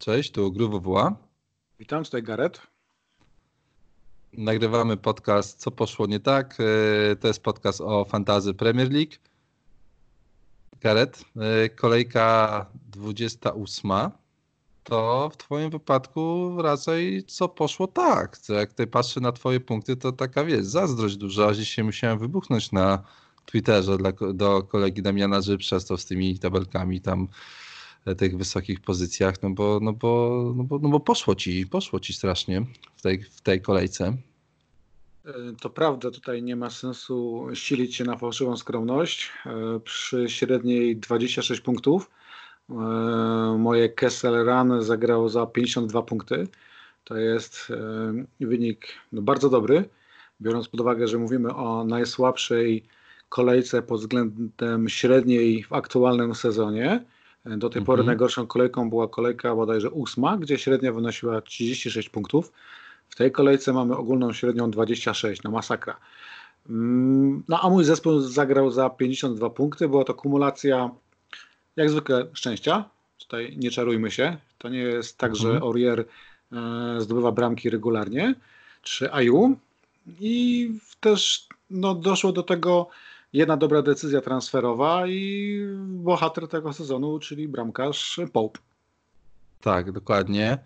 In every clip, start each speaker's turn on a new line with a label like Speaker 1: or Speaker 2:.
Speaker 1: Cześć, tu WWA.
Speaker 2: Witam, tutaj Gareth.
Speaker 1: Nagrywamy podcast Co poszło nie tak. E, to jest podcast o fantazy Premier League. Gareth, e, kolejka 28. To w Twoim wypadku raczej co poszło tak. Jak tutaj patrzę na Twoje punkty, to taka wiesz, zazdrość duża. Dzisiaj musiałem wybuchnąć na Twitterze dla, do kolegi Damiana, żeby przestał z tymi tabelkami tam tych wysokich pozycjach, no bo, no bo, no bo, no bo poszło ci, poszło ci strasznie w tej, w tej kolejce.
Speaker 2: E, to prawda, tutaj nie ma sensu silić się na fałszywą skromność. E, przy średniej 26 punktów e, moje Kessel Run zagrało za 52 punkty. To jest wynik no, bardzo dobry, biorąc pod uwagę, że mówimy o najsłabszej kolejce pod względem średniej w aktualnym sezonie. Do tej pory mhm. najgorszą kolejką była kolejka bodajże ósma, gdzie średnia wynosiła 36 punktów. W tej kolejce mamy ogólną średnią 26, no masakra. Mm, no a mój zespół zagrał za 52 punkty. Była to kumulacja jak zwykle szczęścia. Tutaj nie czarujmy się. To nie jest tak, mhm. że Aurier e, zdobywa bramki regularnie, czy Aju. I też no, doszło do tego jedna dobra decyzja transferowa i bohater tego sezonu, czyli bramkarz Pope.
Speaker 1: Tak, dokładnie.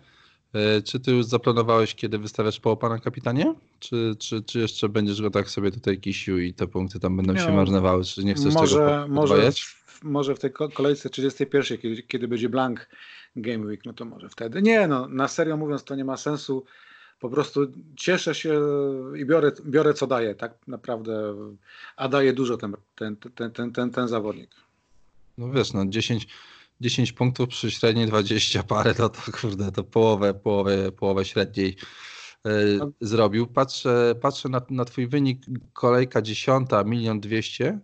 Speaker 1: E, czy ty już zaplanowałeś, kiedy wystawiasz Pope'a na kapitanie? Czy, czy, czy jeszcze będziesz go tak sobie tutaj kisił i te punkty tam będą się marnowały? Czy nie chcesz może, tego
Speaker 2: może, w, może w tej kolejce 31, kiedy, kiedy będzie blank Game Week, no to może wtedy. Nie, no na serio mówiąc to nie ma sensu po prostu cieszę się i biorę, biorę co daje, tak naprawdę, a daje dużo ten, ten, ten, ten, ten, ten zawodnik.
Speaker 1: No wiesz, no 10, 10 punktów przy średniej 20 parę, to, to kurde, to połowę, połowę, połowę średniej yy, zrobił. Patrzę, patrzę na, na twój wynik, kolejka 10, milion 200,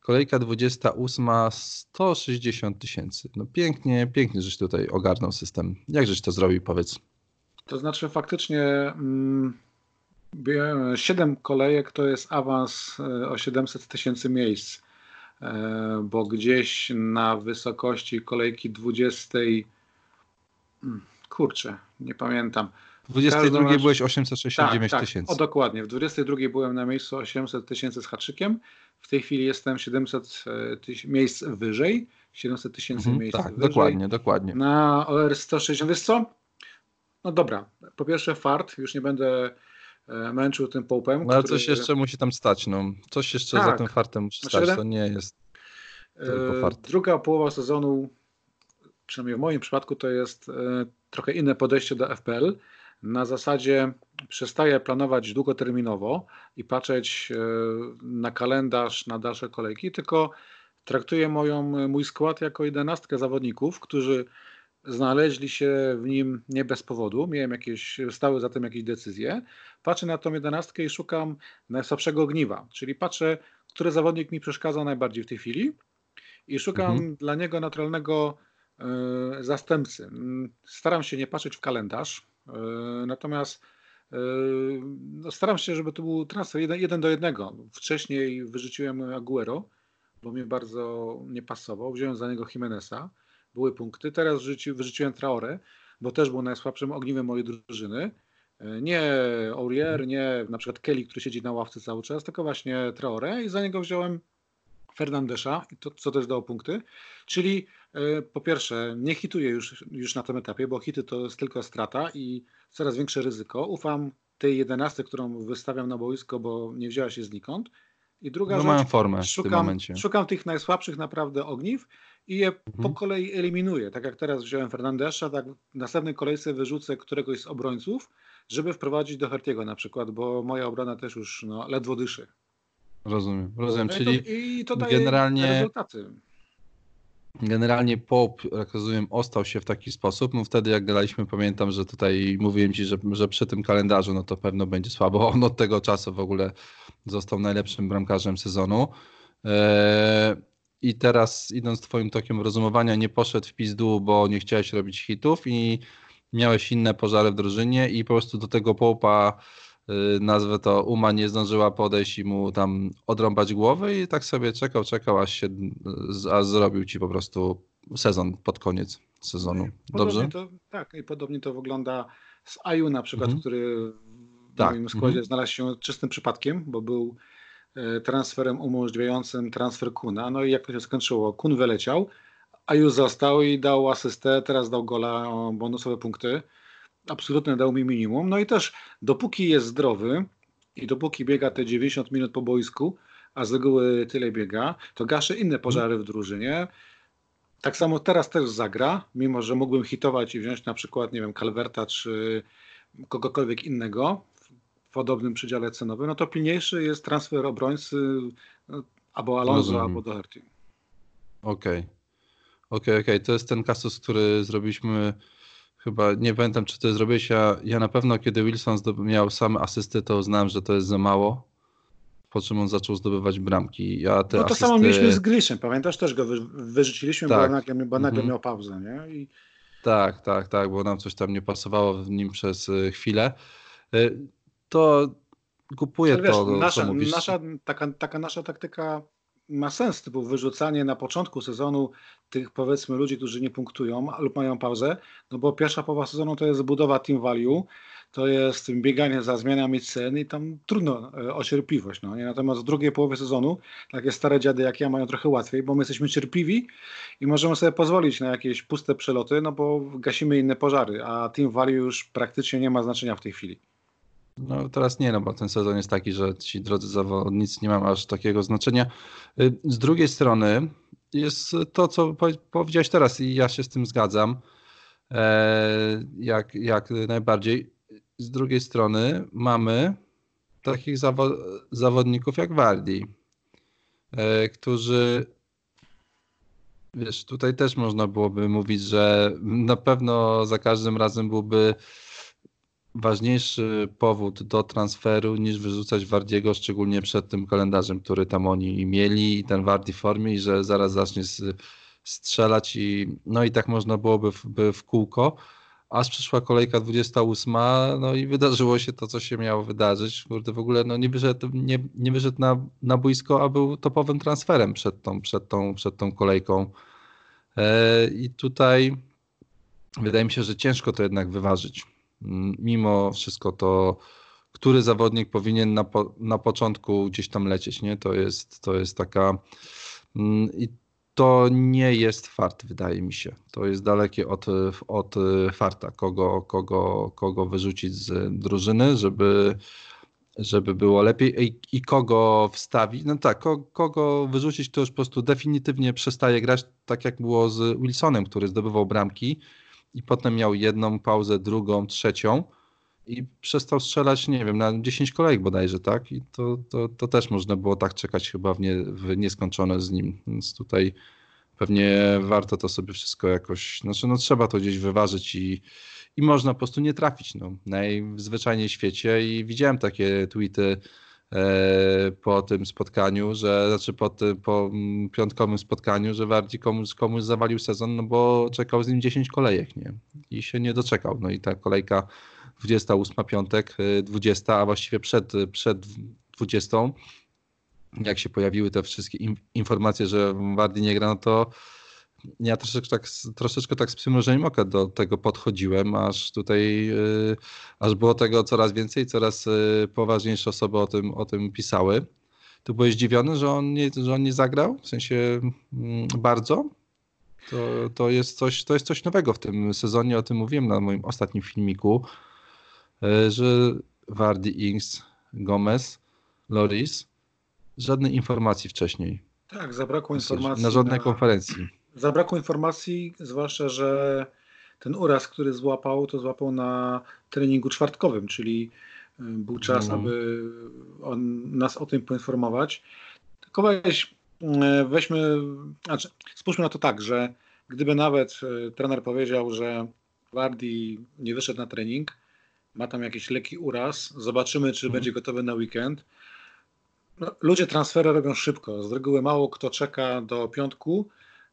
Speaker 1: kolejka 28, 160 tysięcy. No pięknie, pięknie, żeś tutaj ogarnął system. Jak żeś to zrobił, powiedz?
Speaker 2: To znaczy faktycznie mm, 7 kolejek to jest awans e, o 700 tysięcy miejsc, e, bo gdzieś na wysokości kolejki 20, mm, kurczę, nie pamiętam.
Speaker 1: W 22 razie... byłeś 869 tak, tak, tysięcy. Tak,
Speaker 2: o dokładnie. W 22 byłem na miejscu 800 tysięcy z haczykiem. W tej chwili jestem 700 e, tyś... miejsc wyżej. 700 tysięcy mhm, miejsc
Speaker 1: tak, wyżej. dokładnie, dokładnie.
Speaker 2: Na OR 160. Wiesz co? No dobra, po pierwsze fart, już nie będę e, męczył tym połpem.
Speaker 1: No ale który... coś jeszcze musi tam stać, no. Coś jeszcze tak. za tym fartem musi stać, to nie jest tylko e, fart.
Speaker 2: Druga połowa sezonu, przynajmniej w moim przypadku, to jest e, trochę inne podejście do FPL. Na zasadzie przestaję planować długoterminowo i patrzeć na kalendarz, na dalsze kolejki, tylko traktuję moją, mój skład jako jedenastkę zawodników, którzy znaleźli się w nim nie bez powodu. Miałem jakieś, stały za tym jakieś decyzje. Patrzę na tą jedenastkę i szukam najsłabszego ogniwa, czyli patrzę, który zawodnik mi przeszkadza najbardziej w tej chwili i szukam mhm. dla niego naturalnego y, zastępcy. Staram się nie patrzeć w kalendarz, y, natomiast y, no, staram się, żeby to był transfer jeden, jeden do jednego. Wcześniej wyrzuciłem Aguero, bo mi bardzo nie pasował. Wziąłem za niego Jimeneza były punkty. Teraz wrzuci, wyrzuciłem Traore, bo też był najsłabszym ogniwem mojej drużyny. E, nie Aurier, nie na przykład Kelly, który siedzi na ławce cały czas, tylko właśnie Traore i za niego wziąłem Fernandesza, to, co też dało punkty. Czyli e, po pierwsze, nie hituję już, już na tym etapie, bo hity to jest tylko strata i coraz większe ryzyko. Ufam tej jedenastce, którą wystawiam na boisko, bo nie wzięła się znikąd.
Speaker 1: I druga no rzecz, formę
Speaker 2: szukam,
Speaker 1: w tym momencie.
Speaker 2: szukam tych najsłabszych naprawdę ogniw i je mhm. po kolei eliminuję. Tak jak teraz wziąłem Fernandesza, tak w następnej kolejce wyrzucę któregoś z obrońców, żeby wprowadzić do Hertiego na przykład, bo moja obrona też już no, ledwo dyszy.
Speaker 1: Rozumiem, rozumiem. No Czyli
Speaker 2: i to, i to daje generalnie rezultaty.
Speaker 1: Generalnie Pop, jak rozumiem, ostał się w taki sposób. No wtedy jak gadaliśmy, pamiętam, że tutaj mówiłem ci, że, że przy tym kalendarzu no to pewno będzie słabo. On od tego czasu w ogóle został najlepszym bramkarzem sezonu. Eee, I teraz idąc twoim tokiem rozumowania, nie poszedł w pizdu, bo nie chciałeś robić hitów i miałeś inne pożary w drużynie i po prostu do tego Popa Y, nazwę to Uma nie zdążyła podejść i mu tam odrąbać głowy i tak sobie czekał, czekał, aż się, a zrobił ci po prostu sezon pod koniec. sezonu.
Speaker 2: Dobrze?
Speaker 1: Dobrze?
Speaker 2: To, tak, i podobnie to wygląda z Aju na przykład,
Speaker 1: Mhm.
Speaker 2: który w
Speaker 1: Tak,
Speaker 2: moim składzie
Speaker 1: mhm.
Speaker 2: znalazł się czystym przypadkiem, bo był transferem umożliwiającym transfer Kuna. No i jak to się skończyło? Kun wyleciał, Aju został i dał asystę, teraz dał gola, bonusowe punkty. Absolutnie dał mi minimum. No i też dopóki jest zdrowy i dopóki biega te 90 minut po boisku, a z reguły tyle biega, to gaszy inne pożary w drużynie. Tak samo teraz też zagra, mimo że mógłbym hitować i wziąć na przykład, nie wiem, Calverta czy kogokolwiek innego podobnym przedziale cenowym, no to pilniejszy jest transfer obrońcy no, albo Alonso,
Speaker 1: Rozumiem.
Speaker 2: albo Doherty.
Speaker 1: Okej. Okej, okej. To jest ten kasus, który zrobiliśmy. Chyba nie pamiętam, czy to zrobiłeś. Ja, ja na pewno, kiedy Wilson miał same asysty, to uznałem, że to jest za mało. Po czym on zaczął zdobywać bramki. Ja te
Speaker 2: No to
Speaker 1: asysty...
Speaker 2: samo mieliśmy z Grisham, pamiętasz? Też go wy, wyrzuciliśmy,
Speaker 1: Tak.
Speaker 2: bo nagle, bo nagle
Speaker 1: Mhm.
Speaker 2: miał pauzę, nie? I
Speaker 1: Tak, tak, tak, bo nam coś tam nie pasowało w nim przez y, chwilę. To kupuję
Speaker 2: Ale wiesz,
Speaker 1: to, co
Speaker 2: nasza,
Speaker 1: mówisz.
Speaker 2: nasza, taka, taka nasza taktyka ma sens, typu wyrzucanie na początku sezonu tych powiedzmy ludzi, którzy nie punktują lub mają pauzę, no bo pierwsza połowa sezonu to jest budowa team value, to jest bieganie za zmianami cen i tam trudno e, o cierpliwość. No, nie? Natomiast w drugiej połowie sezonu takie stare dziady jak ja mają trochę łatwiej, bo my jesteśmy cierpliwi i możemy sobie pozwolić na jakieś puste przeloty, no bo gasimy inne pożary, a team value już praktycznie nie ma znaczenia w tej chwili.
Speaker 1: No teraz nie, no bo ten sezon jest taki, że ci drodzy zawodnicy nie mają aż takiego znaczenia. Y, Z drugiej strony jest to, co powie- powiedziałeś teraz i ja się z tym zgadzam, e, jak, jak najbardziej. Z drugiej strony mamy takich zawo- zawodników jak Wardi, e, którzy wiesz, tutaj też można byłoby mówić, że na pewno za każdym razem byłby ważniejszy powód do transferu niż wyrzucać Wardiego, szczególnie przed tym kalendarzem, który tam oni mieli i ten Wardi formie i że zaraz zacznie strzelać i no i tak można byłoby w, by w kółko. Aż przyszła kolejka 28, no i wydarzyło się to, co się miało wydarzyć. Kurde, w ogóle no nie wyszedł, nie, nie wyszedł na, na boisko, a był topowym transferem przed tą, przed tą, przed tą kolejką. E, I tutaj wydaje mi się, że ciężko to jednak wyważyć. Mimo wszystko to, który zawodnik powinien na, po, na początku gdzieś tam lecieć, nie? To jest, to jest taka. I to nie jest fart, wydaje mi się. To jest dalekie od, od farta, kogo, kogo, kogo wyrzucić z drużyny, żeby, żeby było lepiej i, i kogo wstawić. No tak, ko, kogo wyrzucić, to już po prostu definitywnie przestaje grać, tak jak było z Wilsonem, który zdobywał bramki i potem miał jedną pauzę, drugą, trzecią i przestał strzelać, nie wiem, na 10 kolejek bodajże, tak? I to, to, to też można było tak czekać chyba w, nie, w nieskończone z nim. Więc tutaj pewnie warto to sobie wszystko jakoś, znaczy no trzeba to gdzieś wyważyć i, i można po prostu nie trafić, no, najzwyczajniej w świecie i widziałem takie tweety po tym spotkaniu, że znaczy po, tym, po mm, piątkowym spotkaniu, że Wardi komuś, komuś zawalił sezon, no bo czekał z nim 10 kolejek, nie? I się nie doczekał. No i ta kolejka 28 piątek, y, 20, a właściwie przed, przed 20, jak się pojawiły te wszystkie in, informacje, że Wardi nie gra, no to ja troszeczkę tak, troszeczkę tak z przymrużeniem oka do tego podchodziłem, aż tutaj, yy, aż było tego coraz więcej, coraz yy, poważniejsze osoby o tym, o tym pisały. Ty byłeś zdziwiony, że on nie, że on nie zagrał? W sensie mm, bardzo? To, to, jest coś, to jest coś nowego w tym sezonie, o tym mówiłem na moim ostatnim filmiku, yy, że Wardi, Ings, Gomez, Loris, żadnej informacji wcześniej.
Speaker 2: Tak, zabrakło informacji.
Speaker 1: Na żadnej konferencji.
Speaker 2: Zabrakło informacji, zwłaszcza, że ten uraz, który złapał, to złapał na treningu czwartkowym, czyli y, był czas,
Speaker 1: Mhm.
Speaker 2: aby on, nas o tym poinformować. Tylko weź, y, weźmy, znaczy, spójrzmy na to tak, że gdyby nawet y, trener powiedział, że Wardi nie wyszedł na trening, ma tam jakiś lekki uraz, zobaczymy, czy
Speaker 1: Mhm.
Speaker 2: będzie gotowy na weekend. No, ludzie transfery robią szybko. Z reguły mało kto czeka do piątku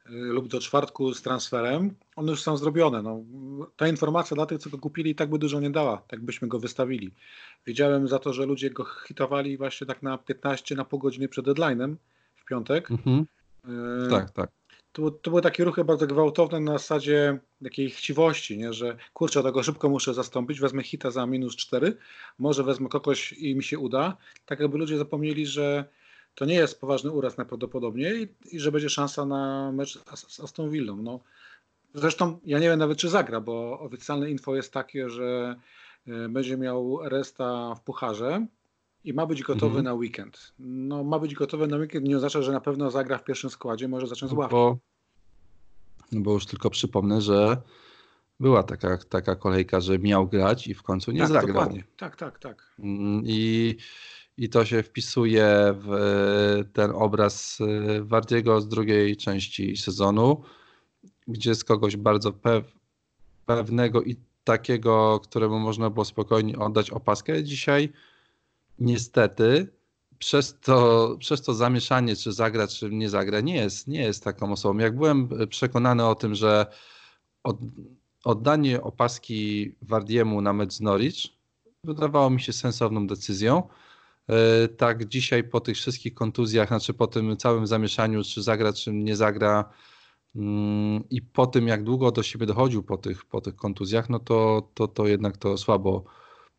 Speaker 2: lub do czwartku z transferem. One już są zrobione. No, ta informacja dla tych, co go kupili, tak by dużo nie dała, tak byśmy go wystawili. Wiedziałem za to, że ludzie go hitowali właśnie tak na 15, na pół godziny przed deadline'em w piątek.
Speaker 1: Mhm.
Speaker 2: Y,
Speaker 1: Tak, tak.
Speaker 2: to, to były takie ruchy bardzo gwałtowne na zasadzie takiej chciwości, nie? że kurczę, tego szybko muszę zastąpić, wezmę hita za minus 4, może wezmę kogoś i mi się uda. Tak jakby ludzie zapomnieli, że to nie jest poważny uraz najprawdopodobniej i, i że będzie szansa na mecz z, z Aston Villą. No, zresztą ja nie wiem nawet, czy zagra, bo oficjalne info jest takie, że y, będzie miał resta w pucharze i ma być gotowy mhm. na weekend. No, ma być gotowy na weekend nie oznacza, że na pewno zagra w pierwszym składzie, może zacząć z ławki.
Speaker 1: Bo, no bo już tylko przypomnę, że była taka, taka kolejka, że miał grać i w końcu nie
Speaker 2: tak,
Speaker 1: zagrał.
Speaker 2: Dokładnie. Tak, tak, tak.
Speaker 1: Mm, I, I to się wpisuje w ten obraz e, Wardiego z drugiej części sezonu, gdzie z kogoś bardzo pew, pewnego i takiego, któremu można było spokojnie oddać opaskę, dzisiaj niestety przez to, przez to zamieszanie, czy zagra, czy nie zagra, nie jest, nie jest taką osobą. Jak byłem przekonany o tym, że od, oddanie opaski Wardiemu na mecz Norwich wydawało mi się sensowną decyzją. E, tak dzisiaj po tych wszystkich kontuzjach, znaczy po tym całym zamieszaniu, czy zagra, czy nie zagra mm, i po tym, jak długo do siebie dochodził po tych, po tych kontuzjach, no to, to, to jednak to słabo,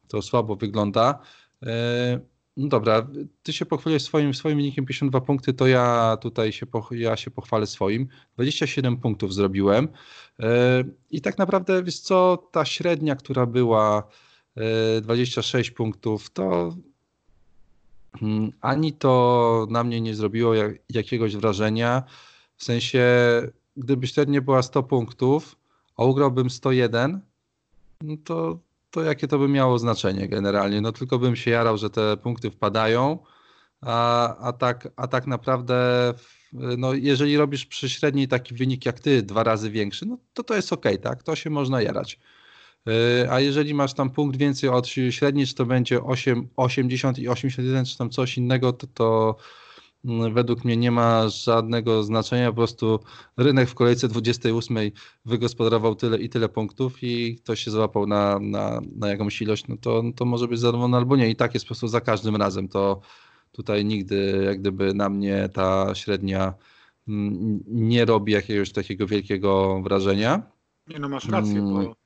Speaker 1: to słabo wygląda. E, no dobra, ty się pochwaliłeś swoim, swoim wynikiem 52 punkty, to ja tutaj się, ja się pochwalę swoim. 27 punktów zrobiłem e, i tak naprawdę, wiesz co, ta średnia, która była 26 e, punktów, to ani to na mnie nie zrobiło jakiegoś wrażenia, w sensie, gdyby średnia była 100 punktów, a ugrałbym 101, no to to jakie to by miało znaczenie generalnie? No tylko bym się jarał, że te punkty wpadają, a, a, tak, a tak naprawdę no jeżeli robisz przy średniej taki wynik jak ty, dwa razy większy, no to to jest ok, tak? To się można jarać. Y, a jeżeli masz tam punkt więcej od średniej, czy to będzie 8, 80 i 81, czy tam coś innego, to, to Mm, według mnie nie ma żadnego znaczenia. Po prostu rynek w kolejce 28 wygospodarował tyle i tyle punktów i ktoś się złapał na, na, na jakąś ilość, no to, to może być zadowolony albo nie. I tak jest po prostu za każdym razem. To tutaj nigdy jak gdyby na mnie ta średnia mm, nie robi jakiegoś takiego wielkiego wrażenia.
Speaker 2: Nie no, masz rację, mm. bo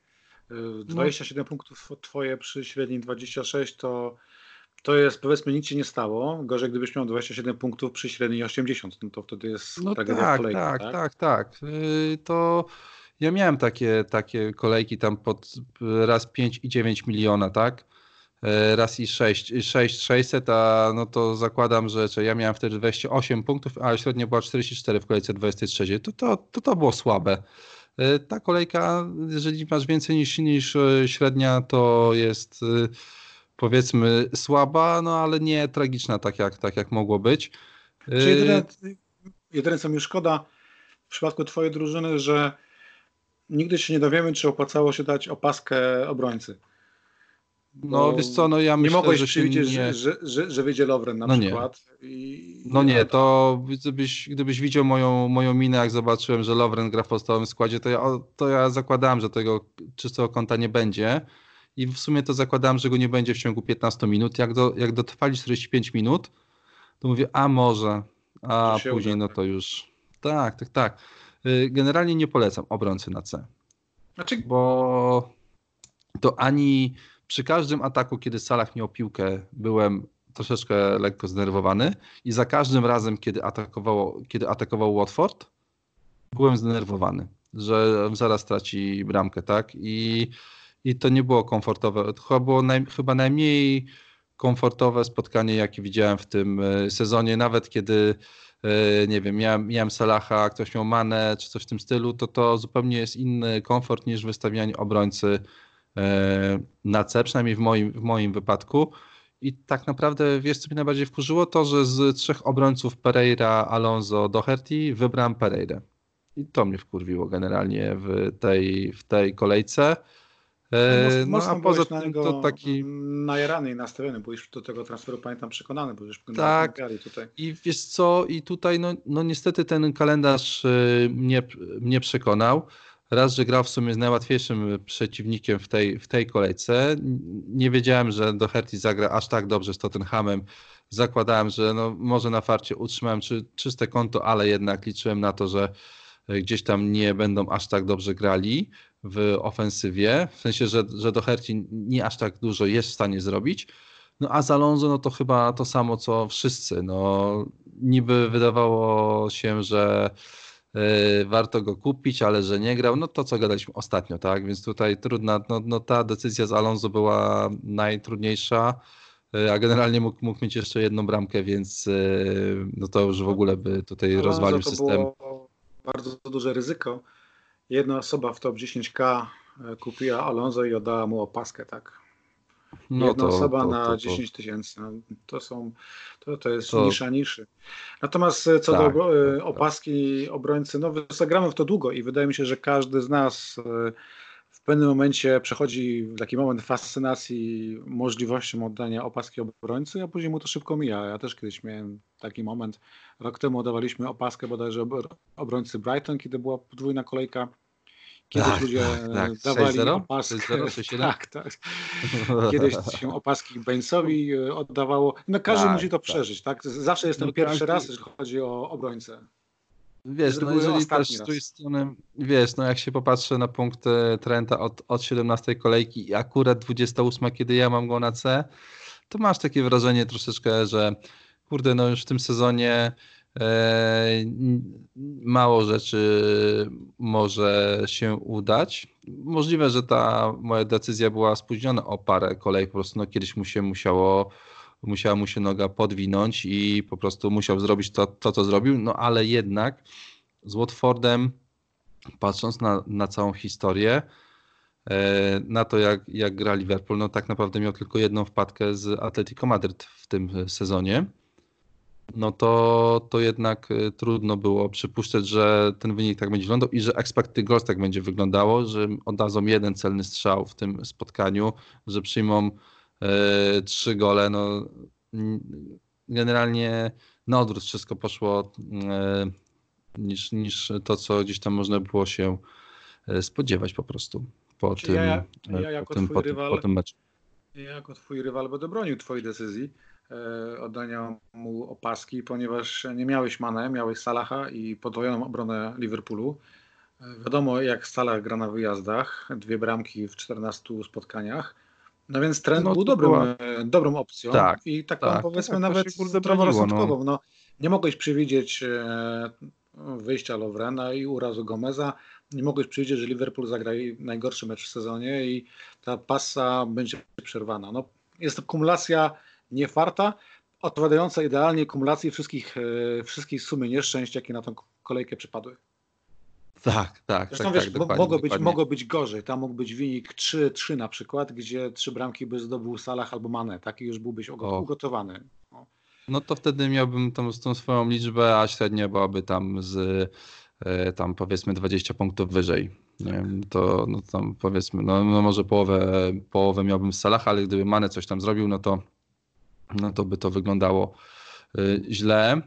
Speaker 2: 27 no. punktów twoje przy średniej 26 to to jest, powiedzmy, nic się nie stało. Gorzej, gdybyś miał 27 punktów przy średniej 80, no to wtedy jest
Speaker 1: no tak, kolejka, tak, tak, tak, tak. Yy, to ja miałem takie, takie kolejki tam pod raz 5 i 9 miliona, tak? Yy, raz i 6, 6 600, a no to zakładam, że, że ja miałem wtedy 28 punktów, a średnia była 44 w kolejce 23. To to, to, to było słabe. Yy, ta kolejka, jeżeli masz więcej niż, niż średnia, to jest powiedzmy słaba, no ale nie tragiczna tak jak, tak jak mogło być.
Speaker 2: Czy jedyne, jedyne co mi szkoda w przypadku twojej drużyny, że nigdy się nie dowiemy, czy opłacało się dać opaskę obrońcy.
Speaker 1: No wiesz co, no ja
Speaker 2: myślę,
Speaker 1: nie
Speaker 2: mogłeś że przewidzieć, nie... że, że, że wyjdzie Lovren na
Speaker 1: no
Speaker 2: przykład.
Speaker 1: Nie. I... No nie, to gdybyś, gdybyś widział moją, moją minę, jak zobaczyłem, że Lovren gra w podstawowym składzie, to ja, to ja zakładałem, że tego czystego konta nie będzie i w sumie to zakładałem, że go nie będzie w ciągu 15 minut. Jak, do, jak dotrwali 45 minut, to mówię, a może, a później no to już. Tak, tak, tak. Y, generalnie nie polecam obrońcy na C. Znaczy... Bo to ani przy każdym ataku, kiedy Salah miał piłkę, byłem troszeczkę lekko zdenerwowany i za każdym razem, kiedy, atakowało, kiedy atakował Watford, byłem zdenerwowany, że zaraz traci bramkę, tak? I i to nie było komfortowe. To chyba było naj, chyba najmniej komfortowe spotkanie, jakie widziałem w tym e, sezonie, nawet kiedy e, nie wiem, miałem, miałem Salaha, ktoś miał Manę czy coś w tym stylu, to to zupełnie jest inny komfort niż wystawianie obrońcy na C, przynajmniej w moim, w moim wypadku. I tak naprawdę, wiesz co mnie najbardziej wkurzyło? To, że z trzech obrońców Pereira, Alonso, Doherty wybrałem Pereira. I to mnie wkurwiło generalnie w tej, w tej kolejce.
Speaker 2: E, no, a poza tym to taki... Najarany i nastawiony, byłeś do tego transferu, pamiętam, przekonany, bo już
Speaker 1: tak. tutaj. I wiesz co, i tutaj no, no niestety ten kalendarz e, mnie, mnie przekonał. Raz, że grał w sumie z najłatwiejszym przeciwnikiem w tej, w tej kolejce. Nie wiedziałem, że Doherty zagra aż tak dobrze z Tottenhamem. Zakładałem, że no, może na farcie utrzymałem czy, czyste konto, ale jednak liczyłem na to, że gdzieś tam nie będą aż tak dobrze grali w ofensywie, w sensie, że, że do Herci nie aż tak dużo jest w stanie zrobić. No a za Alonso no to chyba to samo co wszyscy. No, niby wydawało się, że warto go kupić, ale że nie grał. No to co gadaliśmy ostatnio, tak? Więc tutaj trudna, no, no ta decyzja z Alonso była najtrudniejsza. Y, a generalnie mógł, mógł mieć jeszcze jedną bramkę, więc y, no to już w ogóle by tutaj Alonso rozwalił to system. Było
Speaker 2: bardzo duże ryzyko. Jedna osoba w top 10K kupiła Alonso i oddała mu opaskę, tak? No Jedna to, osoba to, na to, 10 tysięcy. No, to są, to, to jest to... nisza niszy. Natomiast e, co tak, do tak, tak, opaski obrońcy, no zagramy w to długo i wydaje mi się, że każdy z nas e, w pewnym momencie przechodzi taki moment fascynacji możliwością oddania opaski obrońcy, a później mu to szybko mija. Ja też kiedyś miałem taki moment. Rok temu oddawaliśmy opaskę bodajże obrońcy Brighton, kiedy była podwójna kolejka Kiedyś tak, ludzie tak, tak. dawali opaski. tak, tak. Kiedyś się opaski Bainsowi e, oddawało. No każdy tak, musi to tak. przeżyć, tak? Zawsze jest ten no, pierwszy raz, jeżeli chodzi o obrońcę.
Speaker 1: Wiesz, no jeżeli też z tej strony, wiesz, no jak się popatrzy na punkt Trenta od, od 17 kolejki i akurat 28, kiedy ja mam go na C, to masz takie wrażenie troszeczkę, że kurde, no już w tym sezonie E, mało rzeczy może się udać. Możliwe, że ta moja decyzja była spóźniona o parę kolei. Po prostu no, kiedyś mu się musiało, musiała mu się noga podwinąć i po prostu musiał zrobić to, to co zrobił. No ale jednak z Watfordem, patrząc na, na całą historię, e, na to, jak, jak gra Liverpool, no tak naprawdę miał tylko jedną wpadkę z Atletico Madryt w tym sezonie no to, to jednak y, trudno było przypuszczać, że ten wynik tak będzie wyglądał i że expected goals tak będzie wyglądało, że oddadzą jeden celny strzał w tym spotkaniu, że przyjmą e, trzy gole. No, generalnie na odwrót wszystko poszło e, niż, niż to, co gdzieś tam można było się spodziewać po prostu po, tym, ja, ja po, tym, po, rywal, po tym meczu.
Speaker 2: Ja jako twój rywal będę bronił twojej decyzji oddania mu opaski, ponieważ nie miałeś Mane, miałeś Salaha i podwojoną obronę Liverpoolu. E, wiadomo, jak Salah gra na wyjazdach, dwie bramki w 14 spotkaniach. No więc trend no, był dobrym, była... E, dobrą opcją tak, i taką tak, powiedzmy tak, nawet zdroworozsądkową. No. no. nie mogłeś przewidzieć wyjścia Lovrena i urazu Gomeza. Nie mogłeś przewidzieć, że Liverpool zagra najgorszy mecz w sezonie i ta pasa będzie przerwana. No, jest to kumulacja nie farta, odpowiadająca idealnie kumulacji wszystkich, e, wszystkich sumy nieszczęść, jakie na tą kolejkę przypadły.
Speaker 1: Tak, tak.
Speaker 2: Zresztą
Speaker 1: tak,
Speaker 2: wiesz, tak, mogło, być, mogło być gorzej. Tam mógł być wynik 3-3 na przykład, gdzie trzy bramki by zdobył Salah albo Mane. Taki już byłbyś ugotowany.
Speaker 1: No. no to wtedy miałbym tą, tą swoją liczbę, a średnia byłaby tam z e, tam powiedzmy 20 punktów wyżej. Nie wiem, to no tam powiedzmy, no, no może połowę, połowę miałbym z Salah, ale gdyby Mane coś tam zrobił, no to no to by to wyglądało y, źle.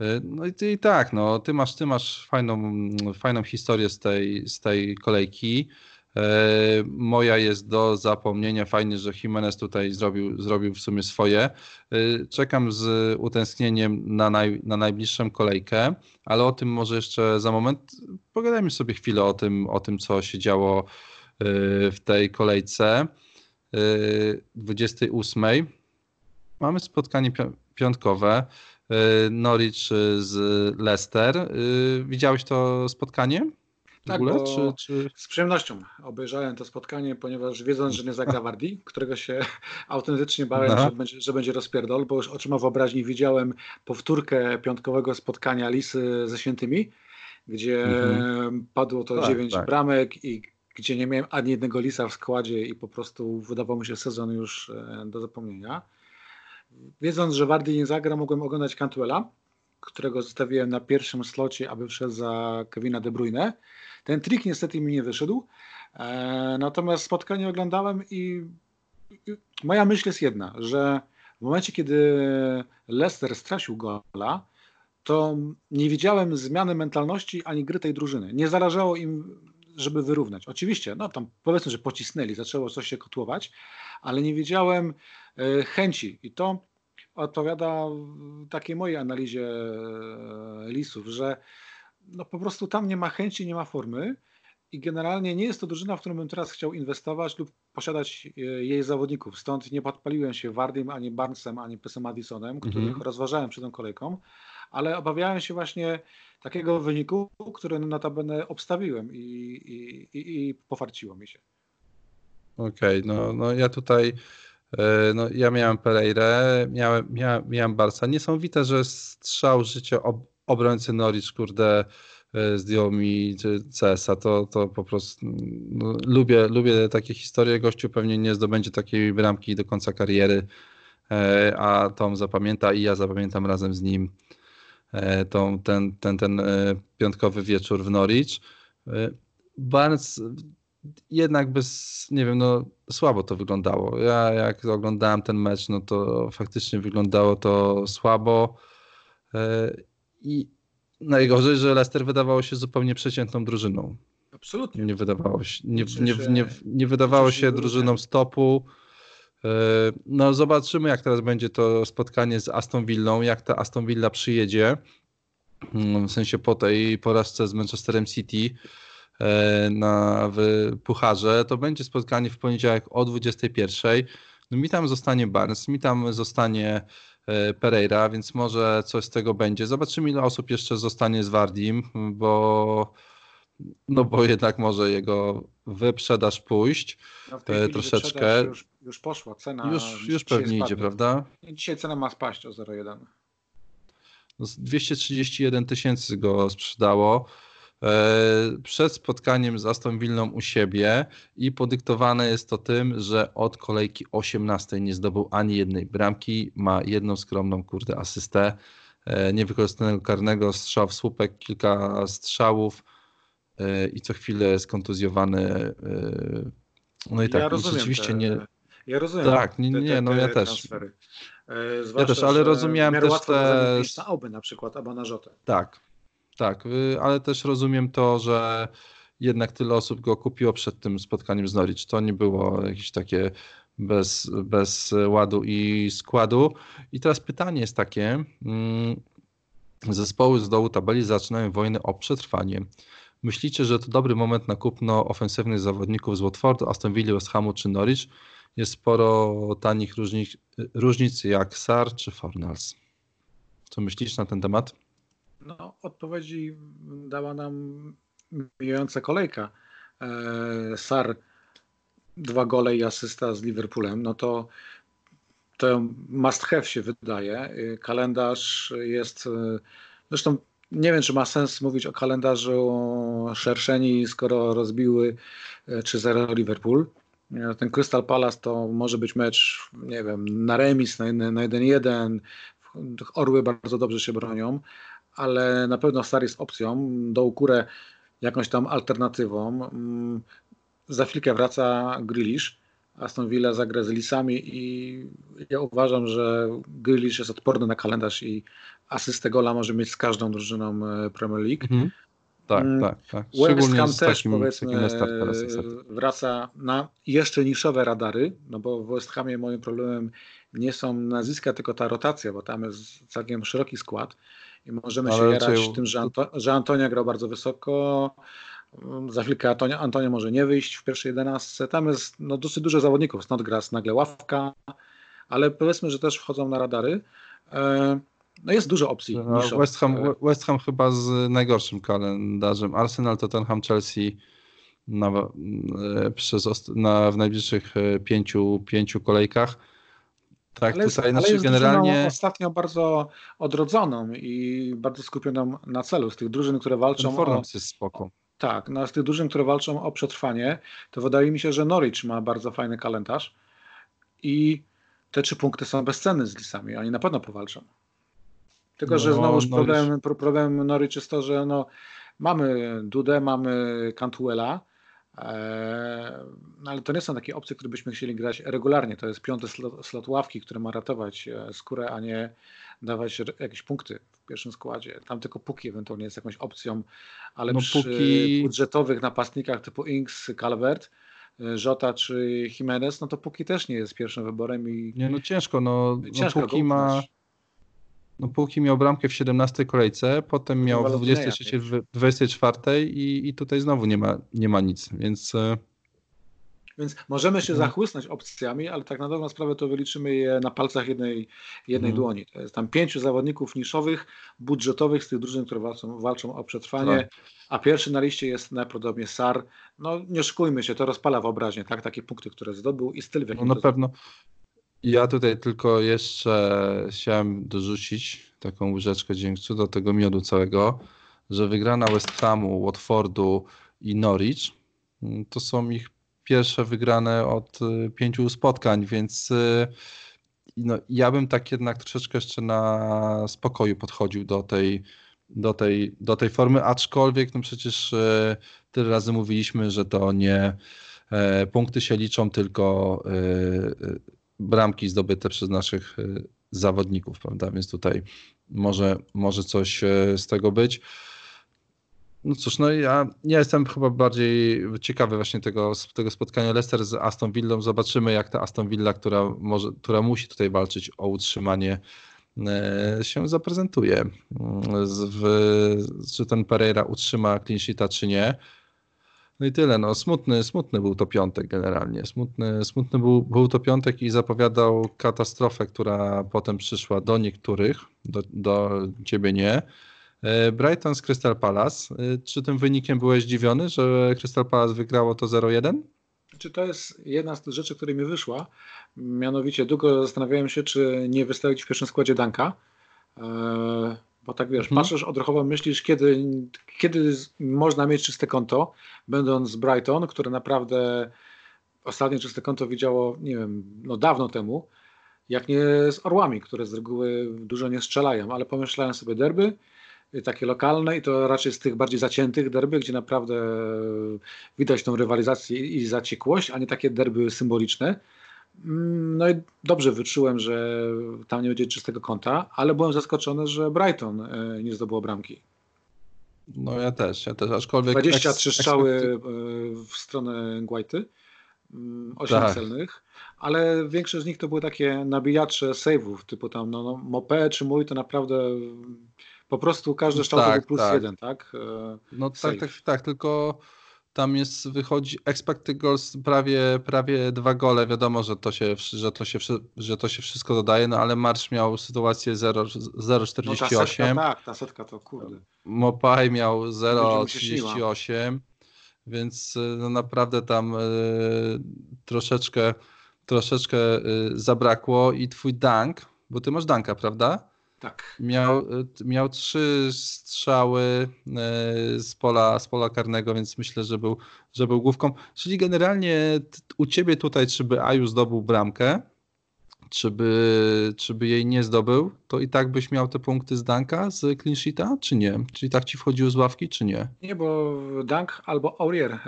Speaker 1: Y, no i, ty, i tak, no, ty masz, ty masz fajną, fajną historię z tej, z tej kolejki. Y, moja jest do zapomnienia. Fajnie, że Jimenez tutaj zrobił, zrobił w sumie swoje. Czekam z utęsknieniem na, naj, na najbliższą kolejkę, ale o tym może jeszcze za moment. Pogadajmy sobie chwilę o tym, o tym co się działo w tej kolejce 28 mamy spotkanie piątkowe. Y, Norwich z Leicester. Y, widziałeś to spotkanie?
Speaker 2: tak, ogóle, czy, czy... z przyjemnością obejrzałem to spotkanie, ponieważ wiedząc, że nie zagra Wardi, którego się autentycznie bałem, no. że, będzie, że będzie rozpierdol, bo już oczyma wyobraźni widziałem powtórkę piątkowego spotkania Lisy ze Świętymi, gdzie mhm. padło to tak, dziewięć tak. bramek i gdzie nie miałem ani jednego Lisa w składzie i po prostu wydawał mi się sezon już e, do zapomnienia. Wiedząc, że Wardy nie zagra, mogłem oglądać Cantwella, którego zostawiłem na pierwszym slocie, aby wszedł za Kevina De Bruyne. Ten trik niestety mi nie wyszedł. E, natomiast spotkanie oglądałem i, i moja myśl jest jedna, że w momencie, kiedy Leicester stracił gola, to nie widziałem zmiany mentalności ani gry tej drużyny. Nie zależało im, żeby wyrównać. Oczywiście, no tam powiedzmy, że pocisnęli, zaczęło coś się kotłować, ale nie widziałem chęci. I to odpowiada takiej mojej analizie e, lisów, że no po prostu tam nie ma chęci, nie ma formy i generalnie nie jest to drużyna, w którą bym teraz chciał inwestować lub posiadać e, jej zawodników. Stąd nie podpaliłem się Wardim, ani Barnesem, ani Pesem Maddisonem, których mhm. rozważałem przed tą kolejką, ale obawiałem się właśnie takiego wyniku, który notabene obstawiłem i, i, i, i pofarciło mi się.
Speaker 1: Okej, okay, no, no ja tutaj e, no, ja miałem Pereirę, miałem, miałem, miałem Barca. Niesamowite, że strzał życia ob, obrońcy Norwich, kurde, e, zdjął mi CS-a, to, to po prostu no, lubię, lubię takie historie. Gościu pewnie nie zdobędzie takiej bramki do końca kariery, e, a Tom zapamięta i ja zapamiętam razem z nim tą, ten, ten, ten piątkowy wieczór w Norwich. Barnes jednak bez, nie wiem, no słabo to wyglądało. Ja jak oglądałem ten mecz, no to faktycznie wyglądało to słabo e, i najgorzej, że Leicester wydawało się zupełnie przeciętną drużyną.
Speaker 2: Absolutnie.
Speaker 1: Nie wydawało się, nie, nie, nie, nie wydawało się drużyną stopu. E, no zobaczymy jak teraz będzie to spotkanie z Aston Villą, jak ta Aston Villa przyjedzie, mm, w sensie po tej porażce z Manchesterem City na, w Pucharze, to będzie spotkanie w poniedziałek o 21. No mi tam zostanie Barnes, mi tam zostanie e, Pereira, więc może coś z tego będzie. Zobaczymy ile osób jeszcze zostanie z Wardim, bo no bo jednak może jego wyprzedaż pójść no e, troszeczkę.
Speaker 2: Już, już poszła cena.
Speaker 1: Już, już pewnie idzie, prawda?
Speaker 2: Dzisiaj cena ma spaść o 0,1.
Speaker 1: No 231 tysięcy go sprzedało. E, przed spotkaniem z Aston Villą u siebie i podyktowane jest to tym, że od kolejki 18 nie zdobył ani jednej bramki, ma jedną skromną kurde asystę, e, niewykorzystanego karnego, strzał w słupek, kilka strzałów e, i co chwilę jest kontuzjowany. No i tak,
Speaker 2: ja rozumiem rzeczywiście te, nie... Ja rozumiem.
Speaker 1: Tak, nie, no ja też. Zwłaszcza, ja też, ale rozumiałem też te...
Speaker 2: na oby na przykład, albo na Rzotę.
Speaker 1: Tak, tak, y, ale też rozumiem to, że jednak tyle osób go kupiło przed tym spotkaniem z Norwich. To nie było jakieś takie bez, bez ładu i składu. I teraz pytanie jest takie. Mm, zespoły z dołu tabeli zaczynają wojnę o przetrwanie. Myślicie, że to dobry moment na kupno ofensywnych zawodników z Watfordu, Aston Villa, West Hamu czy Norwich? Jest sporo tanich różnic, różnic jak Sar czy Fornals. Co myślisz na ten temat?
Speaker 2: No, odpowiedzi dała nam mijająca kolejka. E, Sar dwa gole i asysta z Liverpoolem, no to to must have się wydaje. E, kalendarz jest, e, zresztą nie wiem, czy ma sens mówić o kalendarzu szerszeni, skoro rozbiły 3-0 Liverpool. Ten Crystal Palace to może być mecz, nie wiem, na remis, na 1-1. Orły bardzo dobrze się bronią, ale na pewno Star jest opcją, do Ukurę jakąś tam alternatywą. Mm, za chwilkę wraca Grealish, Aston Villa zagra z Lisami i ja uważam, że Grealish jest odporny na kalendarz i asystę gola może mieć z każdą drużyną e, Premier League. Mhm.
Speaker 1: Tak, mm, tak, tak.
Speaker 2: West Ham też takim, powiedzmy wraca na jeszcze niszowe radary, no bo w West Hamie moim problemem nie są nazwiska, tylko ta rotacja, bo tam jest całkiem szeroki skład i możemy się jarać tym, że, Anto, że Antonia grał bardzo wysoko. Za chwilkę Antonia, Antonia może nie wyjść w pierwszej jedenastce. Tam jest no, dosyć dużo zawodników. Snodgrass nagle ławka, ale powiedzmy, że też wchodzą na radary. E, no jest dużo opcji.
Speaker 1: No, West, Ham, West Ham chyba z najgorszym kalendarzem. Arsenal, Tottenham, Chelsea na, e, przez, na, w najbliższych e, pięciu, pięciu kolejkach tak,
Speaker 2: ale tutaj ale jest generalnie ostatnio bardzo odrodzoną i bardzo skupioną na celu. Z tych drużyn, które walczą
Speaker 1: o... jest spoko.
Speaker 2: Tak, no, z tych drużyn, które walczą o przetrwanie, to wydaje mi się, że Norwich ma bardzo fajny kalendarz i te trzy punkty są bezcenne z Lisami. Oni na pewno powalczą. Tylko, no, że znowu problem, problem Norwich jest to, że no, mamy Dudę, mamy Cantuela, no ale to nie są takie opcje, które byśmy chcieli grać regularnie. To jest piąty slot, slot ławki, który ma ratować e, skórę, a nie dawać jakieś punkty w pierwszym składzie. Tam tylko Puki ewentualnie jest jakąś opcją, ale no, przy Puki... budżetowych napastnikach typu Inks, Calvert, e, Żota czy Jimenez, no to Puki też nie jest pierwszym wyborem. I
Speaker 1: nie, no ciężko, no, no ciężko no Puki ma... no póki miał bramkę w 17 kolejce, potem miał w 23, w 24 i, i tutaj znowu nie ma, nie ma nic, więc... E,
Speaker 2: więc możemy się mhm. zachłysnąć opcjami, ale tak na dobrą sprawę to wyliczymy je na palcach jednej, jednej hmm. dłoni. To jest tam pięciu zawodników niszowych, budżetowych z tych drużyn, które walczą, walczą o przetrwanie, tak. a pierwszy na liście jest najprawdopodobniej SAR. No nie szukujmy się, to rozpala wyobraźnię, tak? Takie punkty, które zdobył i styl w
Speaker 1: jakim No na pewno. Ja tutaj tylko jeszcze chciałem dorzucić taką łyżeczkę dziękczę do tego miodu całego, że wygrana West Hamu, Watfordu i Norwich mm, to są ich pierwsze wygrane od y, pięciu spotkań, więc y, no, ja bym tak jednak troszeczkę jeszcze na spokoju podchodził do tej, do tej, do tej formy, aczkolwiek no przecież y, tyle razy mówiliśmy, że to nie e, punkty się liczą, tylko bramki zdobyte przez naszych zawodników, prawda? Więc tutaj może, może coś z tego być. No cóż, no ja, ja jestem chyba bardziej ciekawy właśnie tego, tego spotkania Leicester z Aston Villą. Zobaczymy, jak ta Aston Villa, która, może, która musi tutaj walczyć o utrzymanie, e, się zaprezentuje. W, czy ten Pereira utrzyma clean czy nie. No i tyle. No, smutny, smutny był to piątek generalnie. Smutny, smutny był, był to piątek i zapowiadał katastrofę, która potem przyszła do niektórych, do, do ciebie nie. E, Brighton z Crystal Palace. E, czy tym wynikiem byłeś zdziwiony, że Crystal Palace wygrało to 0-1?
Speaker 2: Czy to jest jedna z rzeczy, która mi wyszła? Mianowicie długo zastanawiałem się, czy nie wystawić w pierwszym składzie Danka. E, bo tak wiesz, hmm. patrzysz odruchowo, myślisz, kiedy, kiedy można mieć czyste konto, będąc Brighton, które naprawdę ostatnie czyste konto widziało, nie wiem, no dawno temu, jak nie z Orłami, które z reguły dużo nie strzelają, ale pomyślałem sobie derby, takie lokalne i to raczej z tych bardziej zaciętych derby, gdzie naprawdę widać tą rywalizację i zaciekłość, a nie takie derby symboliczne. Mm, no i dobrze wyczułem, że tam nie będzie czystego kąta, ale byłem zaskoczony, że Brighton e, nie zdobyło bramki.
Speaker 1: No ja też, ja też, aczkolwiek...
Speaker 2: 23 strzały e, w stronę Guajty, 8 mm, tak. celnych, ale większość z nich to były takie nabijacze save'ów, typu tam no, no, Mopé czy mój, to naprawdę po prostu każdy strzał tak, plus tak. jeden, tak?
Speaker 1: E, no tak, tak, tak, tylko tam jest, wychodzi expected goals prawie, prawie dwa gole. Wiadomo, że to, się, że, to się, że to się wszystko dodaje, no ale Marsz miał sytuację 0,48.
Speaker 2: No tak, ta setka to kurde.
Speaker 1: Mopaj miał 0,38, więc e, no naprawdę tam y, troszeczkę, troszeczkę y, zabrakło i twój dank, bo ty masz danka, prawda?
Speaker 2: Tak.
Speaker 1: Miał, miał trzy strzały e, z pola, z pola karnego, więc myślę, że był, że był główką. Czyli generalnie u ciebie tutaj, czy by Aju zdobył bramkę, czy by, czy by jej nie zdobył, to i tak byś miał te punkty z Danka, z clean sheeta, czy nie? Czyli tak ci wchodził z ławki, czy nie?
Speaker 2: Nie, bo Dank albo Aurier e,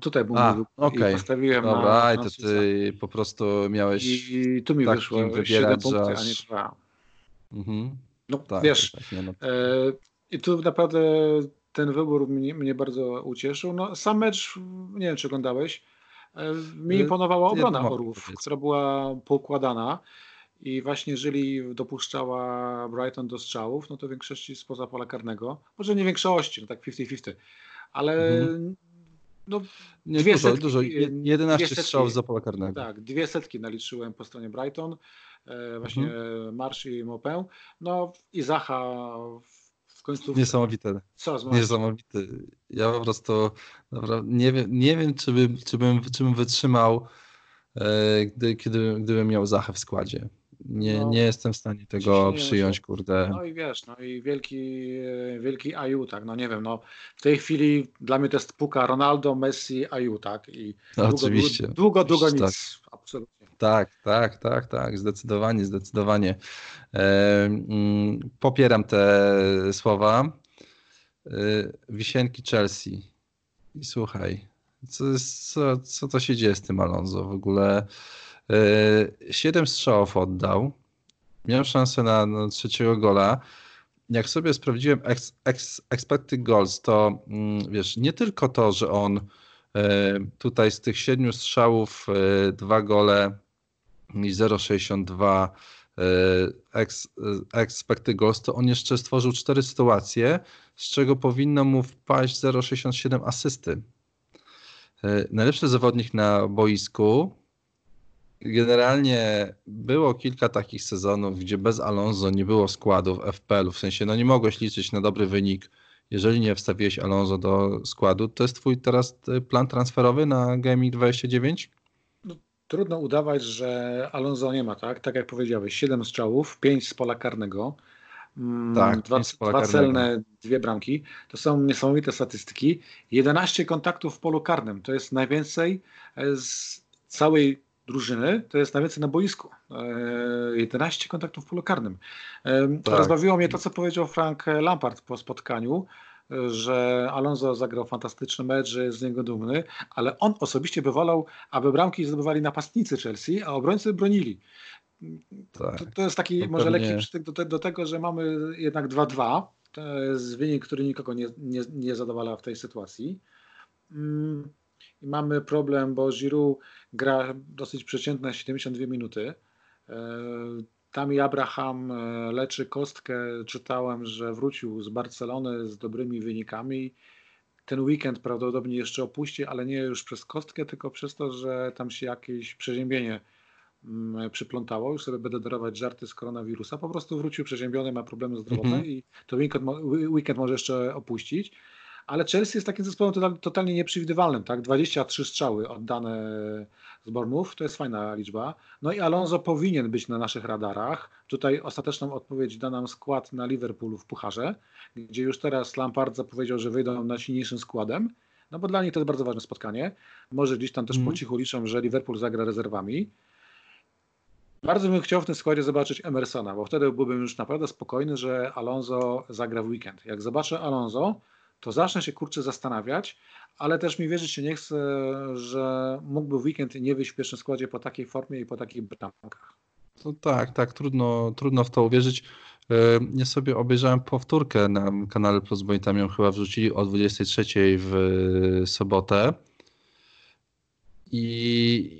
Speaker 2: tutaj był A,
Speaker 1: okay. postawiłem Dobra, na, na to ty po prostu miałeś
Speaker 2: I, i tu mi wyszło wybierać, 7 punkty, a nie 2.
Speaker 1: Mhm.
Speaker 2: No tak, wiesz, tak, nie, no. e, i tu naprawdę ten wybór mnie, mnie, bardzo ucieszył. No, sam mecz, nie wiem czy oglądałeś, e, mi e, imponowała obrona Orłów, która była poukładana i właśnie jeżeli dopuszczała Brighton do strzałów, no to w większości spoza pola karnego, może nie większości, no tak 50-50, ale mhm. no,
Speaker 1: nie, dwie dużo, setki, dużo. 11 strzałów za pola karnego.
Speaker 2: Tak, dwie setki naliczyłem po stronie Brighton. E, właśnie mhm. Marsz i Mopę. No i Zacha w końcu.
Speaker 1: Niesamowite. Co Niesamowite. Ja po prostu naprawdę nie wiem, nie wiem czy, bym, czy, bym, czy bym wytrzymał, e, gdy, kiedy, gdybym miał Zachę w składzie. Nie, no, nie jestem w stanie tego przyjąć, kurde.
Speaker 2: No i wiesz, no i wielki, wielki Aju, tak, no nie wiem, no w tej chwili dla mnie to jest puka Ronaldo, Messi, Aju, tak, i
Speaker 1: no, długo, oczywiście.
Speaker 2: długo, długo, długo nic, tak. absolutnie.
Speaker 1: Tak, tak, tak, tak, zdecydowanie, zdecydowanie. E, mm, popieram te słowa. E, wisienki Chelsea. I słuchaj, co, co, co to się dzieje z tym Alonso w ogóle? E, siedem strzałów oddał. Miał szansę na, na trzeciego gola. Jak sobie sprawdziłem ex, ex, expected goals, to mm, wiesz, nie tylko to, że on tutaj z tych siedmiu strzałów dwa gole i 0,62 ex, expected goals, to on jeszcze stworzył cztery sytuacje, z czego powinno mu wpaść 0,67 asysty. Najlepszy zawodnik na boisku. Generalnie było kilka takich sezonów, gdzie bez Alonso nie było składów FPL-u, w sensie no nie mogłeś liczyć na dobry wynik, jeżeli nie wstawiłeś Alonso do składu. To jest twój teraz plan transferowy na Gaming 29?
Speaker 2: No, trudno udawać, że Alonso nie ma, tak? Tak jak powiedziałeś, 7 strzałów, 5 z pola karnego. Mm, tak, dwa, dwa celne, dwie bramki. To są niesamowite statystyki. 11 kontaktów w polu karnym. To jest najwięcej z całej drużyny, to jest najwięcej na boisku. 11 e, kontaktów w polu karnym. E, tak. Rozbawiło mnie to, co powiedział Frank Lampard po spotkaniu, że Alonso zagrał fantastyczny mecz, że jest z niego dumny, ale on osobiście by wolał, aby bramki zdobywali napastnicy Chelsea, a obrońcy bronili. Tak. To, to, jest taki to może pewnie... lekki przytyk do, te, do, tego, że mamy jednak 2-2. To jest wynik, który nikogo nie, nie, nie zadowala w tej sytuacji. Mm, I mamy problem, bo Giroud gra dosyć przeciętne 72 minuty. E, Tami Abraham e, leczy kostkę. Czytałem, że wrócił z Barcelony z dobrymi wynikami. Ten weekend prawdopodobnie jeszcze opuści, ale nie już przez kostkę, tylko przez to, że tam się jakieś przeziębienie mm, przyplątało. Już sobie będę darować żarty z koronawirusa. Po prostu wrócił przeziębiony, ma problemy zdrowotne mm -hmm. i to weekend, weekend może jeszcze opuścić ale Chelsea jest takim zespołem totalnie nieprzewidywalnym, tak? 23 strzały oddane z Bormów, to jest fajna liczba. No i Alonso powinien być na naszych radarach. Tutaj ostateczną odpowiedź da nam skład na Liverpoolu w Pucharze, gdzie już teraz Lampard zapowiedział, że wyjdą na silniejszym składem, no bo dla nich to jest bardzo ważne spotkanie. Może gdzieś tam też mm. po cichu liczą, że Liverpool zagra rezerwami. Bardzo bym chciał w tym składzie zobaczyć Emersona, bo wtedy byłbym już naprawdę spokojny, że Alonso zagra w weekend. Jak zobaczę Alonso, to zacznę się kurczę zastanawiać, ale też mi wierzyć się nie chcę, że mógłby w weekend nie wyjść w pierwszym składzie po takiej formie i po takich bramkach.
Speaker 1: No tak, tak, trudno, trudno w to uwierzyć. E, ja sobie obejrzałem powtórkę na kanale Plus, bo tam ją chyba wrzucili o 23 w sobotę. I,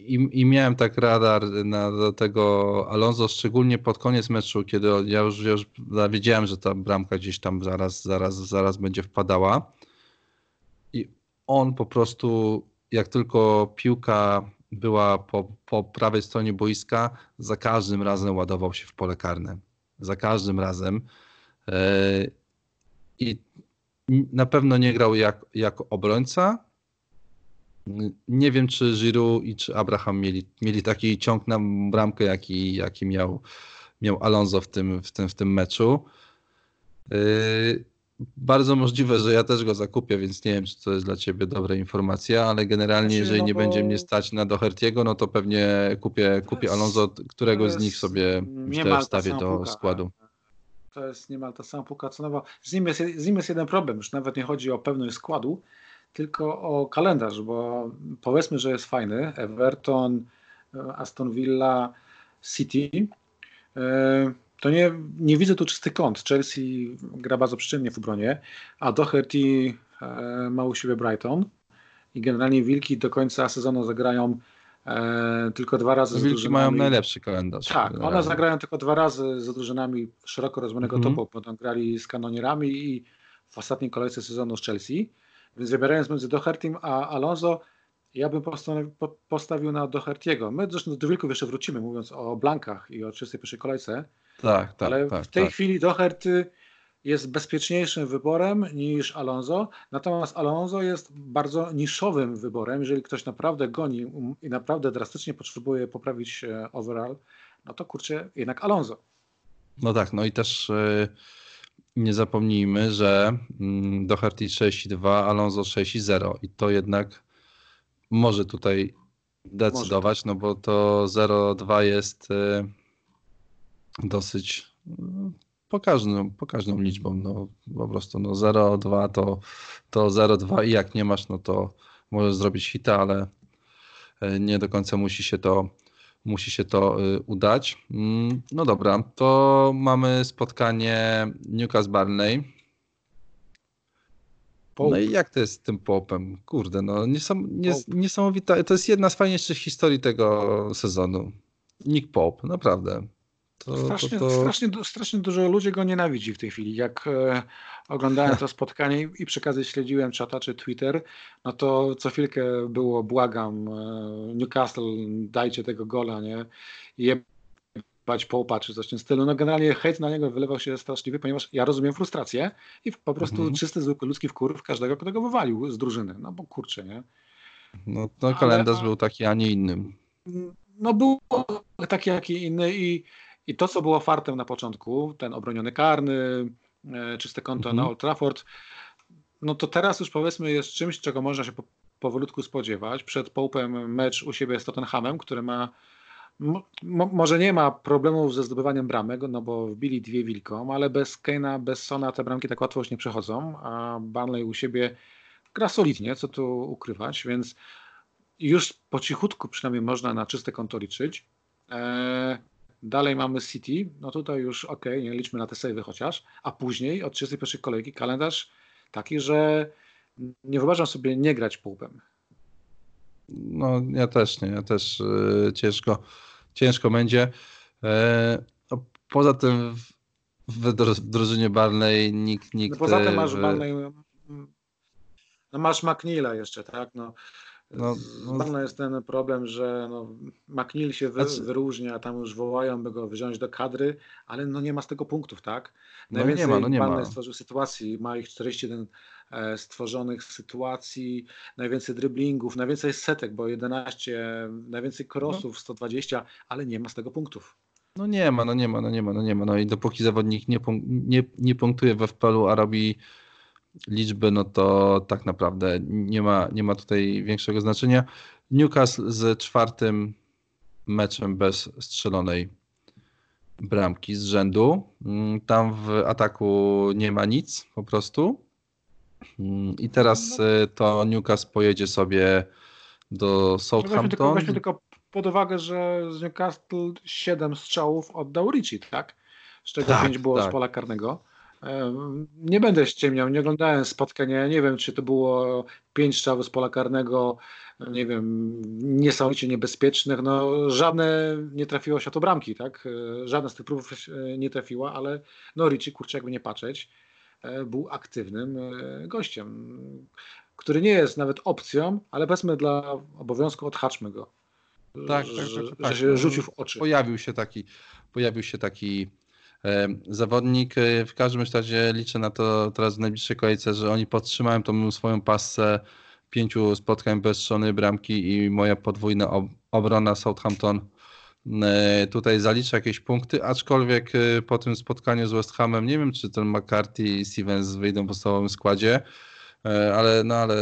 Speaker 1: i, I, miałem tak radar na, do tego Alonso, szczególnie pod koniec meczu, kiedy ja już, już wiedziałem, że ta bramka gdzieś tam zaraz, zaraz, zaraz będzie wpadała. I on po prostu, jak tylko piłka była po, po prawej stronie boiska, za każdym razem ładował się w pole karne. Za każdym razem. E, I na pewno nie grał jak, jako obrońca, nie wiem, czy Giroud i czy Abraham mieli, mieli taki ciąg na bramkę, jaki, jaki miał, miał Alonso w tym, w tym, w tym meczu. Yy, bardzo możliwe, że ja też go zakupię, więc nie wiem, czy to jest dla ciebie dobra informacja, ale generalnie, znaczy, jeżeli no nie będzie mnie stać na Dohertiego, no to pewnie kupię, kupię Alonso, którego z nich sobie myślę wstawię do puka. składu.
Speaker 2: To jest niemal ta sama puka cenowa. Z nim, jest, z nim jest jeden problem, już nawet nie chodzi o pewność składu, tylko o kalendarz, bo powiedzmy, że jest fajny. Everton, Aston Villa, City. E, to nie, nie widzę tu czysty kąt. Chelsea gra bardzo przyczynie w obronie, a Doherty e, ma u siebie Brighton i generalnie Wilki do końca sezonu zagrają e, tylko dwa razy
Speaker 1: Wilki z drużynami. mają najlepszy kalendarz.
Speaker 2: Tak, generalnie. one zagrają tylko dwa razy z drużynami szeroko rozumianego mm -hmm. topu. Potem grali z kanonierami i w ostatniej kolejce sezonu z Chelsea. Więc wybierając między Dohertym a Alonso, ja bym postawił na Dohertiego. My zresztą do Wilków jeszcze wrócimy, mówiąc o Blankach i o 31 kolejce.
Speaker 1: Tak, tak.
Speaker 2: Ale
Speaker 1: tak,
Speaker 2: w tej
Speaker 1: tak.
Speaker 2: chwili Doherty jest bezpieczniejszym wyborem niż Alonso. Natomiast Alonso jest bardzo niszowym wyborem. Jeżeli ktoś naprawdę goni i naprawdę drastycznie potrzebuje poprawić overall, no to kurczę, jednak Alonso.
Speaker 1: No tak, no i też. Yy nie zapomnijmy, że mm, Doherty 6,2, Alonso 6,0 i to jednak może tutaj decydować, może. no bo to 0,2 jest y, dosyć y, pokaźną, pokaźną liczbą. No, po prostu no 0,2 to, to 0,2 i jak nie masz, no to możesz zrobić hita, ale y, nie do końca musi się to musi się to y, udać. Mm, no dobra, to mamy spotkanie Newcastle Barney. No i jak to jest z tym popem? Kurde, no niesam, nies, niesamowita. To jest jedna z fajniejszych historii tego sezonu. Nick Pope, naprawdę.
Speaker 2: To, strasznie, to, to... Strasznie, strasznie dużo ludzi go nienawidzi w tej chwili. Jak e, oglądałem to spotkanie i przy okazji śledziłem czata czy Twitter, no to co chwilkę było błagam e, Newcastle, dajcie tego gola, nie? I jebać połpa czy coś w tym stylu. No generalnie hejt na niego wylewał się straszliwy, ponieważ ja rozumiem frustrację i po prostu mhm. czysty, zwykły ludzki wkurw każdego, kto go wywalił z drużyny. No bo kurczę, nie?
Speaker 1: No to kalendarz Ale, był taki, a nie innym.
Speaker 2: No był taki, jak i inny i i to, co było fartem na początku, ten obroniony karny, e, czyste konto mhm. na Old Trafford, no to teraz już powiedzmy jest czymś, czego można się po, powolutku spodziewać. Przed Połpem mecz u siebie z Tottenhamem, który ma może nie ma problemów ze zdobywaniem bramek, no bo wbili dwie wilkom, ale bez Keina, bez Sona te bramki tak łatwo już nie przechodzą, a Burnley u siebie gra solidnie, co tu ukrywać, więc już po cichutku przynajmniej można na czyste konto liczyć. Dalej mamy City, no tutaj już ok, nie liczmy na te savey chociaż, a później od 31 kolejki kalendarz taki, że nie wyobrażam sobie nie grać półpem.
Speaker 1: No ja też nie, ja też yy, ciężko, ciężko będzie. Yy, poza tym w, w drużynie Barley nikt, nikt...
Speaker 2: No poza tym masz w... Barley, no masz McNeila jeszcze, tak? No, no, no. jest ten problem, że no, McNeil się wy, znaczy... wyróżnia, tam już wołają, by go wziąć do kadry, ale no nie ma z tego punktów, tak? Najwięcej no nie ma, no nie ma. stworzył sytuacji, ma ich 41 e, stworzonych sytuacji, najwięcej dryblingów, najwięcej setek, bo 11, najwięcej crossów, no. 120, ale nie ma z tego punktów.
Speaker 1: No nie ma, no nie ma, no nie ma, no nie ma. No i dopóki zawodnik nie, nie, nie punktuje we FPL-u, a robi liczby, no to tak naprawdę nie ma, nie ma tutaj większego znaczenia. Newcastle z czwartym meczem bez strzelonej bramki z rzędu. Mm, tam w ataku nie ma nic po prostu. Mm, I teraz no. y, to Newcastle pojedzie sobie do Southampton. Weźmy
Speaker 2: tylko, weźmy tylko pod uwagę, że z Newcastle 7 strzałów oddał Richie, tak? Z czego tak, 5 było tak. z pola karnego. Nie będę ściemniał, nie oglądałem spotkania, nie wiem czy to było pięć strzałów z pola karnego, nie wiem, niesamowicie niebezpiecznych, no żadne nie trafiło się to bramki, tak, żadna z tych próbów nie trafiła, ale no Ricci, kurczę, jakby nie patrzeć, e, był aktywnym e, gościem, który nie jest nawet opcją, ale powiedzmy dla obowiązku odhaczmy go.
Speaker 1: Tak, tak, tak, tak, że się rzucił w oczy. Pojawił się taki, pojawił się taki zawodnik. E, w każdym razie liczę na to teraz w najbliższej kolejce, że oni podtrzymają tą swoją pasę pięciu spotkań bez strzelnej bramki i moja podwójna obrona Southampton e, tutaj zalicza jakieś punkty, aczkolwiek e, po tym spotkaniu z West Hamem nie wiem, czy ten McCarthy i Stevens wyjdą w podstawowym składzie, ale, no, ale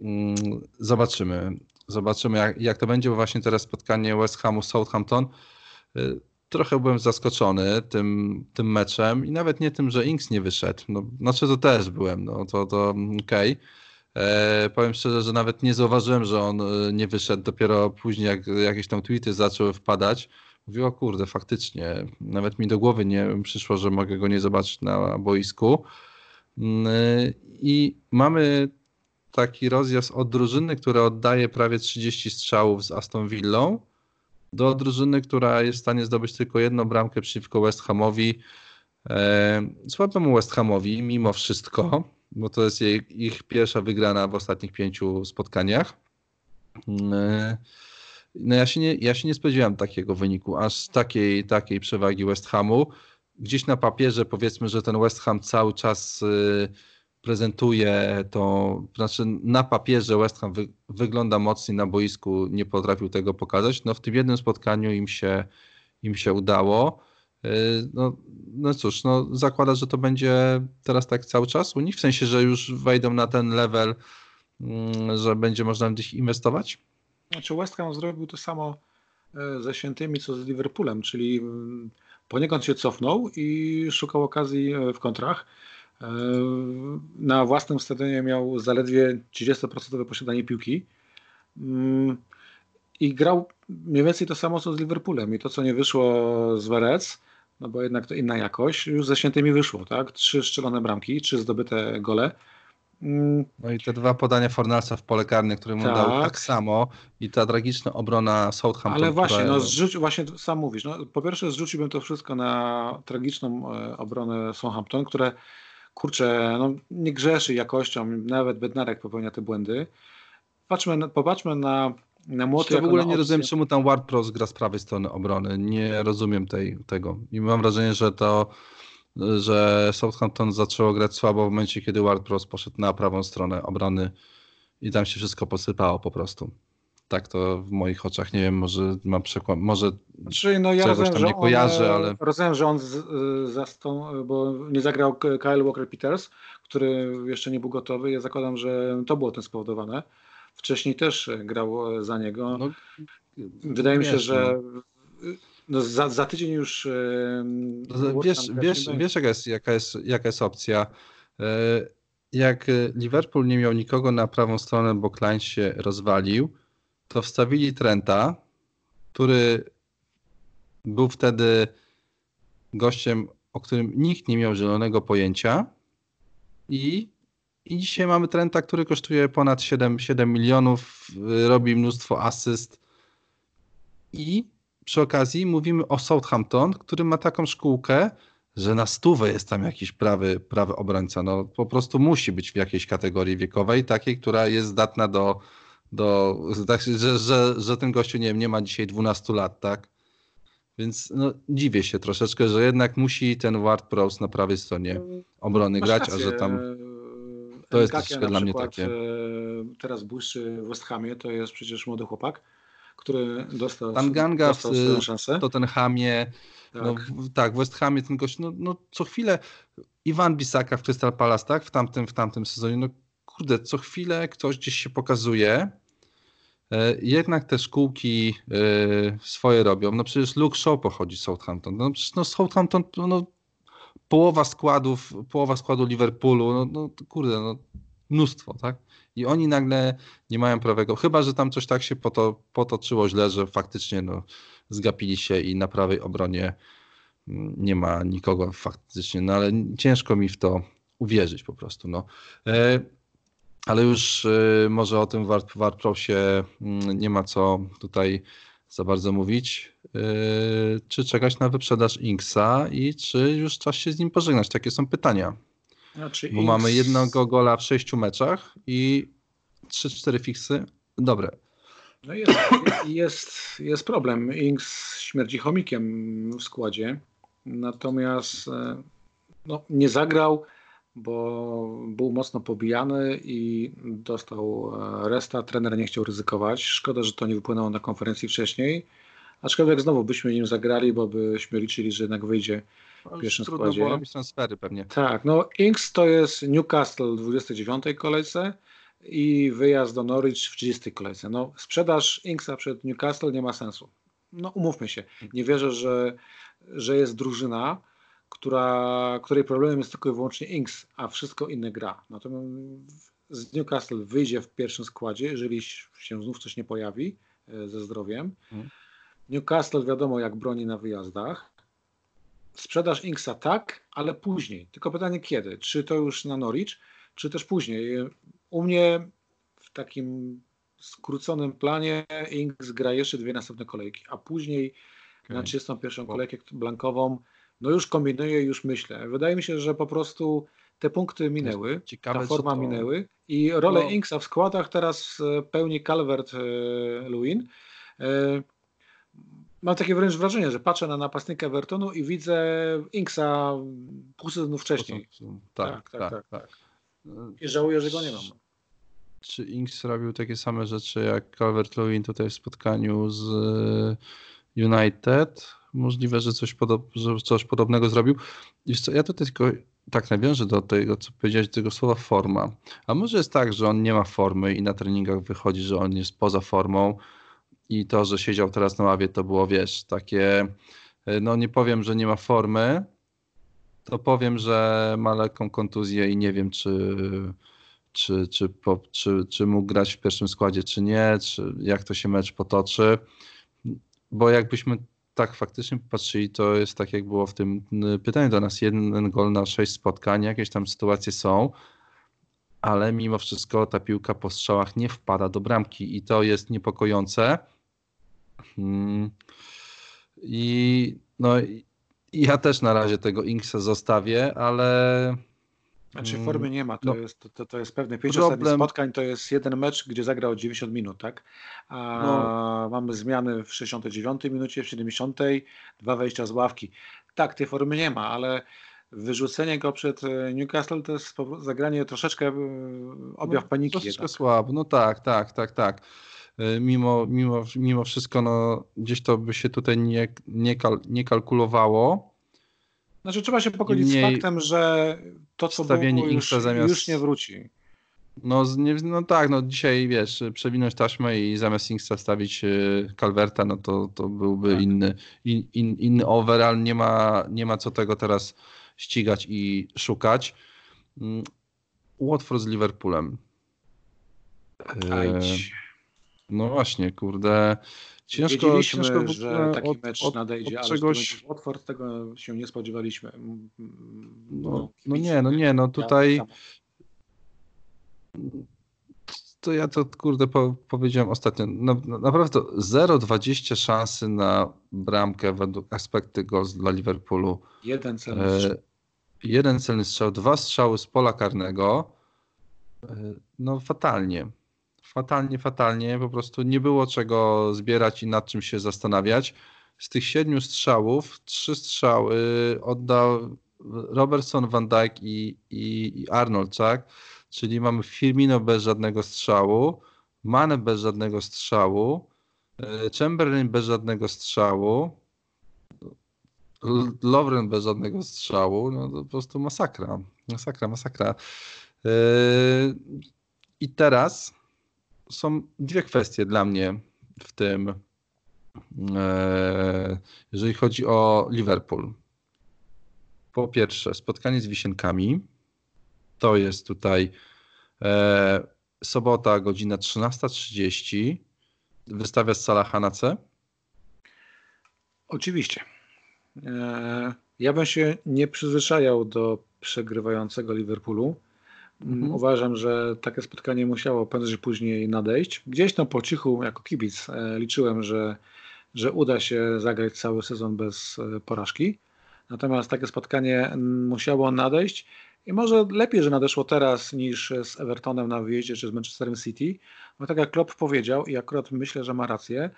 Speaker 1: mm, zobaczymy. Zobaczymy, jak, jak to będzie, bo właśnie teraz spotkanie West Hamu Southampton trochę byłem zaskoczony tym, tym meczem i nawet nie tym, że Inks nie wyszedł. No, znaczy to też byłem, no to, to okej. Okay. E, powiem szczerze, że nawet nie zauważyłem, że on e, nie wyszedł. Dopiero później, jak jakieś tam tweety zaczęły wpadać, mówię, o kurde, faktycznie. Nawet mi do głowy nie przyszło, że mogę go nie zobaczyć na boisku. Mm, e, I mamy taki rozjazd od drużyny, która oddaje prawie 30 strzałów z Aston Villą do drużyny, która jest w stanie zdobyć tylko jedną bramkę przeciwko West Hamowi. E, słabemu West Hamowi, mimo wszystko, bo to jest jej, ich pierwsza wygrana w ostatnich pięciu spotkaniach. E, no ja się, nie, ja się nie spodziewałem takiego wyniku, aż takiej, takiej przewagi West Hamu. Gdzieś na papierze powiedzmy, że ten West Ham cały czas y, prezentuje to, znaczy na papierze West Ham wy, wygląda mocniej, na boisku nie potrafił tego pokazać. No w tym jednym spotkaniu im się, im się udało. Y, no, no cóż, no zakłada, że to będzie teraz tak cały czas u nich, w sensie, że już wejdą na ten level, mm, że będzie można nich inwestować?
Speaker 2: Znaczy West Ham zrobił to samo e, ze Świętymi, co z Liverpoolem, czyli mm, poniekąd się cofnął i szukał okazji e, w kontrach. E, na własnym stadionie miał zaledwie 30% posiadanie piłki mm, i grał mniej więcej to samo co z Liverpoolem i to co nie wyszło z Werec, no bo jednak to inna jakość, już ze świętymi wyszło, tak? Trzy strzelone bramki, trzy zdobyte gole.
Speaker 1: Mm. No i te dwa podania Fornalsa w pole karne, które mu tak. dał tak samo i ta tragiczna obrona Southampton.
Speaker 2: Ale właśnie, która... no zrzuci, właśnie sam mówisz, no, po pierwsze zrzuciłbym to wszystko na tragiczną e, obronę Southampton, które kurczę, no, nie grzeszy jakością, nawet Bednarek popełnia te błędy. Patrzmy, popatrzmy na, na młoty.
Speaker 1: Ja w ogóle nie rozumiem, czemu tam Ward Prowse gra z prawej strony obrony. Nie rozumiem tej, tego. I mam wrażenie, że to że Southampton zaczęło grać słabo w momencie, kiedy Ward-Prowse poszedł na prawą stronę obrony i tam się wszystko posypało po prostu. Tak to w moich oczach, nie wiem, może mam przekłam, może
Speaker 2: znaczy, no ja rozumiem, nie kojarzę, ale... Rozumiem, że on z, zastą, bo nie zagrał Kyle Walker-Peters, który jeszcze nie był gotowy. Ja zakładam, że to było tym spowodowane. Wcześniej też grał za niego. No, Wydaje mi się, że no. No za, za tydzień już.
Speaker 1: No, wiesz, wiesz, wiesz jaka, jest, jaka, jest, jaka jest opcja. E, jak Liverpool nie miał nikogo na prawą stronę, bo Klein się rozwalił, to wstawili Trenta, który był wtedy gościem, o którym nikt nie miał zielonego pojęcia. I, i dzisiaj mamy Trenta, który kosztuje ponad 7, 7 milionów, robi mnóstwo asyst. I przy okazji mówimy o Southampton, który ma taką szkółkę, że na stówę jest tam jakiś prawy, prawy obrońca. No, po prostu musi być w jakiejś kategorii wiekowej, takiej, która jest zdatna do, do tak, że, że, że ten gościu nie, wiem, nie ma dzisiaj 12 lat, tak? Więc no, dziwię się troszeczkę, że jednak musi ten Ward Prowse na prawej stronie obrony Masz grać, rację. a że tam to jest troszeczkę dla mnie takie. E,
Speaker 2: teraz błyszczy w West Hamie, to jest przecież młody chłopak który dostał,
Speaker 1: Tanganga dostał w, swoją szansę. Tottenhamie, tak. No, w, tak, w West Hamie ten gość, no, no co chwilę Iwan Bisaka w Crystal Palace, tak, w tamtym, w tamtym sezonie, no kurde, co chwilę ktoś gdzieś się pokazuje, e, jednak te szkółki e, swoje robią. No przecież Luke Shaw pochodzi z Southampton. No przecież no Southampton, no, połowa składów, połowa składu Liverpoolu, no, no kurde, no mnóstwo, tak? I oni nagle nie mają prawego, chyba że tam coś tak się poto, potoczyło źle, że faktycznie no, zgapili się i na prawej obronie mm, nie ma nikogo faktycznie, no ale ciężko mi w to uwierzyć po prostu. No. Ale już e, może o tym Warprosie mm, nie ma co tutaj za bardzo mówić. E, czy czekać na wyprzedaż Inksa i czy już czas się z nim pożegnać? Takie są pytania. Znaczy Bo Inks... mamy jednego gola w sześciu meczach i trzy, cztery fiksy. Dobre.
Speaker 2: No jest, jest, jest problem. Inks śmierdzi chomikiem w składzie. Natomiast e, no, nie zagrał, bo był mocno pobijany i dostał e, resta. Trener nie chciał ryzykować. Szkoda, że to nie wypłynęło na konferencji wcześniej. Aczkolwiek znowu byśmy nim zagrali, bo byśmy liczyli, że jednak wyjdzie w pierwszym
Speaker 1: trudno
Speaker 2: składzie.
Speaker 1: było robić transfery pewnie.
Speaker 2: Tak, no Inks to jest Newcastle w 29 kolejce i wyjazd do Norwich w 30 kolejce. No sprzedaż Inksa przed Newcastle nie ma sensu. No umówmy się, nie wierzę, że, że jest drużyna, która, której problemem jest tylko i wyłącznie Inks, a wszystko inne gra. Natomiast z Newcastle wyjdzie w pierwszym składzie, jeżeli się znów coś nie pojawi e, ze zdrowiem. Hmm. Newcastle wiadomo jak broni na wyjazdach. Sprzedaż Inksa tak, ale później. Tylko pytanie kiedy? Czy to już na Norwich, czy też później? U mnie w takim skróconym planie Inks gra jeszcze dwie następne kolejki, a później okay. na 31 kolejkę blankową no już kombinuję, już myślę. Wydaje mi się, że po prostu te punkty minęły, ciekawe, ta forma to... minęły i rolę no. Inksa w składach teraz e, pełni Calvert-Lewin. E, mam takie wręcz wrażenie, że patrzę na napastnika Evertonu i widzę Inksa pół sezonu wcześniej.
Speaker 1: Tak, tak, tak. tak, tak.
Speaker 2: I żałuję, że go nie mam.
Speaker 1: Czy Inks robił takie same rzeczy jak Calvert-Lewin tutaj w spotkaniu z e, United? Możliwe, że coś, podob że coś podobnego zrobił. Wiesz co, ja tutaj tylko tak nawiążę do tego, co powiedziałeś, tego słowa forma. A może jest tak, że on nie ma formy i na treningach wychodzi, że on jest poza formą i to, że siedział teraz na ławie, to było, wiesz, takie, e, no nie powiem, że nie ma formy, to powiem, że ma lekką kontuzję i nie wiem, czy, czy, czy, po, czy, czy mógł grać w pierwszym składzie, czy nie, czy jak to się mecz potoczy. Bo jakbyśmy tak faktycznie popatrzyli, to jest tak, jak było w tym pytaniu do nas. Jeden gol na sześć spotkań, jakieś tam sytuacje są, ale mimo wszystko ta piłka po strzałach nie wpada do bramki i to jest niepokojące. Hmm. I no, ja też na razie tego Inksa zostawię, ale.
Speaker 2: Znaczy formy nie ma, to, no, jest, to, to jest pewne. Pięć problem... spotkań to jest jeden mecz, gdzie zagrał 90 minut, tak? A no. mamy zmiany w 69 minucie, w 70, dwa wejścia z ławki. Tak, tej formy nie ma, ale wyrzucenie go przed e, Newcastle to jest zagranie troszeczkę e, objaw no, paniki.
Speaker 1: Troszeczkę słabo, no tak, tak, tak, tak. E, mimo, mimo, mimo wszystko no, gdzieś to by się tutaj nie, nie, kal, nie kalkulowało.
Speaker 2: Znaczy trzeba się pogodzić z faktem, że to co było już, zamiast... już nie wróci.
Speaker 1: No, nie, no tak, no dzisiaj wiesz, przewinąć taśmę i zamiast Inksta stawić Calverta, no to, to byłby tak. inny, in, in, inny overall, nie ma, nie ma co tego teraz ścigać i szukać. Mm, Watford z Liverpoolem.
Speaker 2: Ajdź.
Speaker 1: No właśnie, kurde.
Speaker 2: Ciężko, ciężko że taki od, mecz od, nadejdzie, od czegoś... ale Watford tego się nie spodziewaliśmy.
Speaker 1: No, no, no nie, no nie, no tutaj to ja to kurde po, powiedziałem ostatnio, no, no, naprawdę 0,20 szansy na bramkę według aspekty goals dla Liverpoolu.
Speaker 2: Jeden celny e, strzał.
Speaker 1: jeden celny strzał, dwa strzały z pola karnego. E, no fatalnie fatalnie, fatalnie. Po prostu nie było czego zbierać i nad czym się zastanawiać. Z tych siedmiu strzałów, trzy strzały oddał Robertson, Van Dijk i, i, i Arnold, tak? Czyli mamy Firmino bez żadnego strzału, Mane bez żadnego strzału, e, Chamberlain bez żadnego strzału, Lovren bez żadnego strzału, no to po prostu masakra, masakra, masakra. E, I teraz są dwie kwestie dla mnie w tym, e, jeżeli chodzi o Liverpool. Po pierwsze, spotkanie z Wisienkami. To jest tutaj e, sobota, godzina 13.30. Wystawia z Salaha na C?
Speaker 2: Oczywiście. E, ja bym się nie przyzwyczajał do przegrywającego Liverpoolu. Mhm. Uważam, że takie spotkanie musiało prędzej później nadejść. Gdzieś tam po cichu, jako kibic, e, liczyłem, że, że uda się zagrać cały sezon bez e, porażki. Natomiast takie spotkanie musiało nadejść i może lepiej, że nadeszło teraz niż z Evertonem na wyjeździe czy z Manchesterem City, bo tak jak Klopp powiedział i akurat myślę, że ma rację,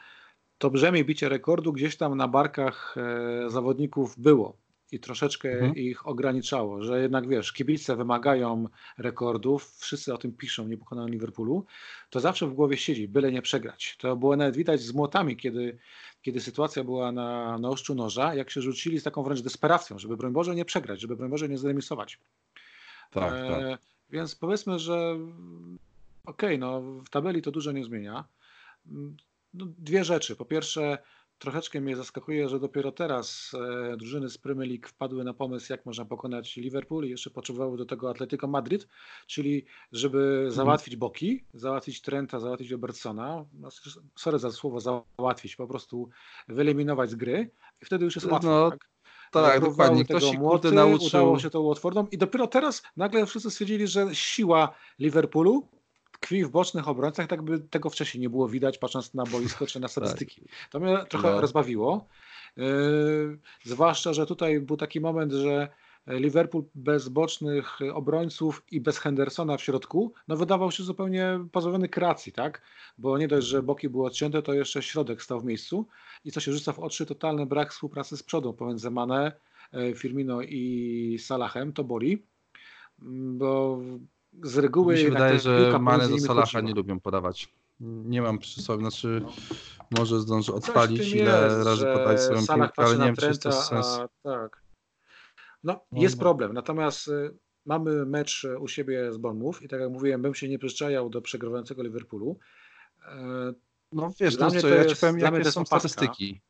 Speaker 2: to brzemię bicia rekordu gdzieś tam na barkach e, zawodników było i troszeczkę mhm. ich ograniczało, że jednak wiesz, kibice wymagają rekordów, wszyscy o tym piszą, nie pokonają Liverpoolu, to zawsze w głowie siedzi, byle nie przegrać. To było nawet widać z młotami, kiedy, kiedy sytuacja była na, na ostrzu noża, jak się rzucili z taką wręcz desperacją, żeby broń Boże nie przegrać, żeby broń Boże nie zremisować.
Speaker 1: Tak, e, tak.
Speaker 2: Więc powiedzmy, że okej, okay, no w tabeli to dużo nie zmienia. No, dwie rzeczy. Po pierwsze, Troszeczkę mnie zaskakuje, że dopiero teraz e, drużyny z Premier League wpadły na pomysł, jak można pokonać Liverpool i jeszcze potrzebowały do tego Atletico Madryt, czyli żeby mhm. załatwić boki, załatwić Trenta, załatwić Robertsona, no, sorry za słowo załatwić, po prostu wyeliminować z gry i wtedy już jest łatwo. No, tak?
Speaker 1: Tak, dokładnie. Ktoś się młoty, nauczył.
Speaker 2: Udało się to Watfordom i dopiero teraz nagle wszyscy stwierdzili, że siła Liverpoolu tkwi w bocznych obrońcach, tak by tego wcześniej nie było widać, patrząc na boisko czy na statystyki. Tak. To mnie trochę no. rozbawiło. Yy, zwłaszcza, że tutaj był taki moment, że Liverpool bez bocznych obrońców i bez Hendersona w środku, no wydawał się zupełnie pozbawiony kreacji, tak? Bo nie dość, że boki były odcięte, to jeszcze środek stał w miejscu i co się rzuca w oczy, totalny brak współpracy z przodu pomiędzy Mane, Firmino i Salahem, to boli, bo z reguły.
Speaker 1: Mi się wydaje, że Mane do Salaha nie lubią podawać. Nie mam przy sobie, znaczy może zdąży odpalić ile jest, razy podać swoją piłkę, ale nie wiem, czy jest to sens. A,
Speaker 2: tak. No, no jest no. problem. Natomiast y, mamy mecz u siebie z Bournemouth i tak jak mówiłem, bym się nie przyzwyczajał do przegrywającego Liverpoolu.
Speaker 1: E, no wiesz, no co, ja ci powiem, jakie są statystyki.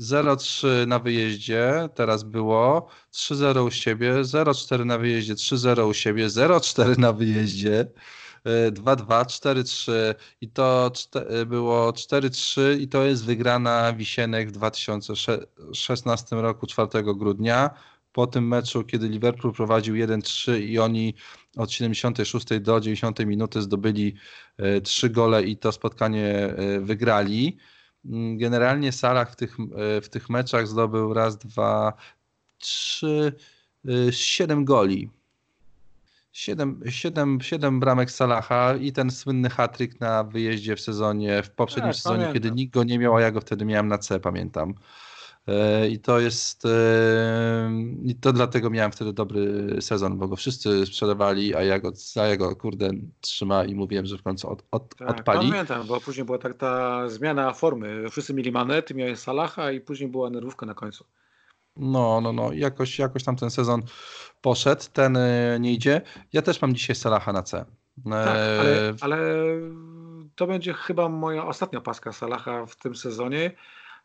Speaker 1: 0-3 na wyjeździe, teraz było 3-0 u siebie, 0-4 na wyjeździe, 3-0 u siebie, 0-4 na wyjeździe, 2-2, 4-3 i to było 4-3 i to jest wygrana Wisienek w 2016 roku 4 grudnia. Po tym meczu, kiedy Liverpool prowadził 1-3 i oni od 76 do 90 minuty zdobyli trzy gole i to spotkanie wygrali. Mm, generalnie Salah w tych, w tych meczach zdobył raz, dwa, trzy, siedem goli. Siedem, siedem, siedem bramek Salaha i ten słynny hatryk na wyjeździe w sezonie, w poprzednim tak, sezonie, pamiętam. kiedy nikt go nie miał, a ja go wtedy miałem na C, pamiętam. E, I to jest. E, I to dlatego miałem wtedy dobry sezon, bo go wszyscy sprzedawali, a ja go, a ja go kurde trzyma i mówiłem, że w końcu od, od, tak, odpali.
Speaker 2: Pamiętam, bo później była tak ta zmiana formy. Wszyscy mieli manety, miałeś Salaha i później była nerwówka na końcu.
Speaker 1: No, no, no. Jakoś, jakoś tam ten sezon poszedł, ten e, nie idzie. Ja też mam dzisiaj Salaha na C.
Speaker 2: Tak, ale, ale to będzie chyba moja ostatnia paska Salaha w tym sezonie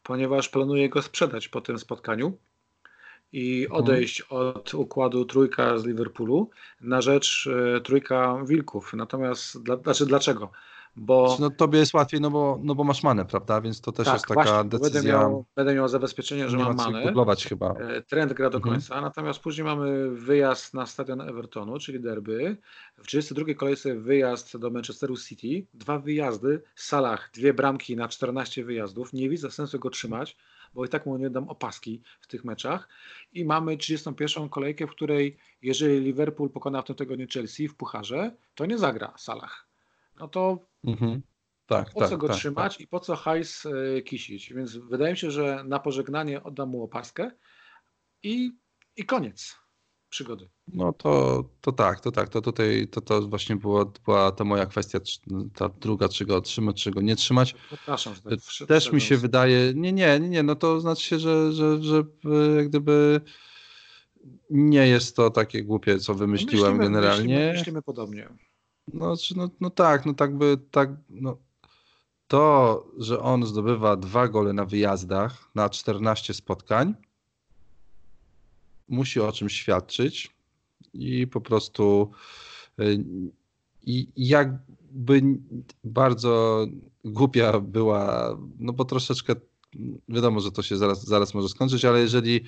Speaker 2: ponieważ planuję go sprzedać po tym spotkaniu i mhm. odejść od układu trójka z Liverpoolu na rzecz e, trójka Wilków. Natomiast, dla, znaczy dlaczego?
Speaker 1: Bo... No tobie jest łatwiej, no bo, no bo masz manę, prawda? Więc to też tak, jest taka właśnie, decyzja.
Speaker 2: Będę miał, będę miał zabezpieczenie, że mam manę.
Speaker 1: chyba.
Speaker 2: E, trend gra do mhm. końca, natomiast później mamy wyjazd na stadion Evertonu, czyli derby. W 32 kolejce wyjazd do Manchesteru City. Dwa wyjazdy, Salah, dwie bramki na 14 wyjazdów. Nie widzę sensu go trzymać, bo i tak mu nie dam opaski w tych meczach. I mamy 31 kolejkę, w której jeżeli Liverpool pokona w tym tygodniu Chelsea w pucharze, to nie zagra Salah. No to Mhm. Tak, po tak, co go tak, trzymać tak. i po co hajs e, kisić? Więc wydaje mi się, że na pożegnanie oddam mu opaskę i, i koniec przygody.
Speaker 1: No to, to tak, to tak, to tutaj to, to właśnie była, była ta moja kwestia, ta druga, czy go trzymać, czy go nie trzymać.
Speaker 2: Przepraszam.
Speaker 1: Tak Też mi się wydaje, nie, nie, nie, nie, no to znaczy się, że, że, że jak gdyby nie jest to takie głupie, co wymyśliłem myślimy, generalnie.
Speaker 2: Myślimy, myślimy podobnie.
Speaker 1: No, no, no tak, no tak by, tak, no. To, że on zdobywa dwa gole na wyjazdach na 14 spotkań, musi o czymś świadczyć i po prostu y, i jakby bardzo głupia była, no bo troszeczkę wiadomo, że to się zaraz, zaraz może skończyć, ale jeżeli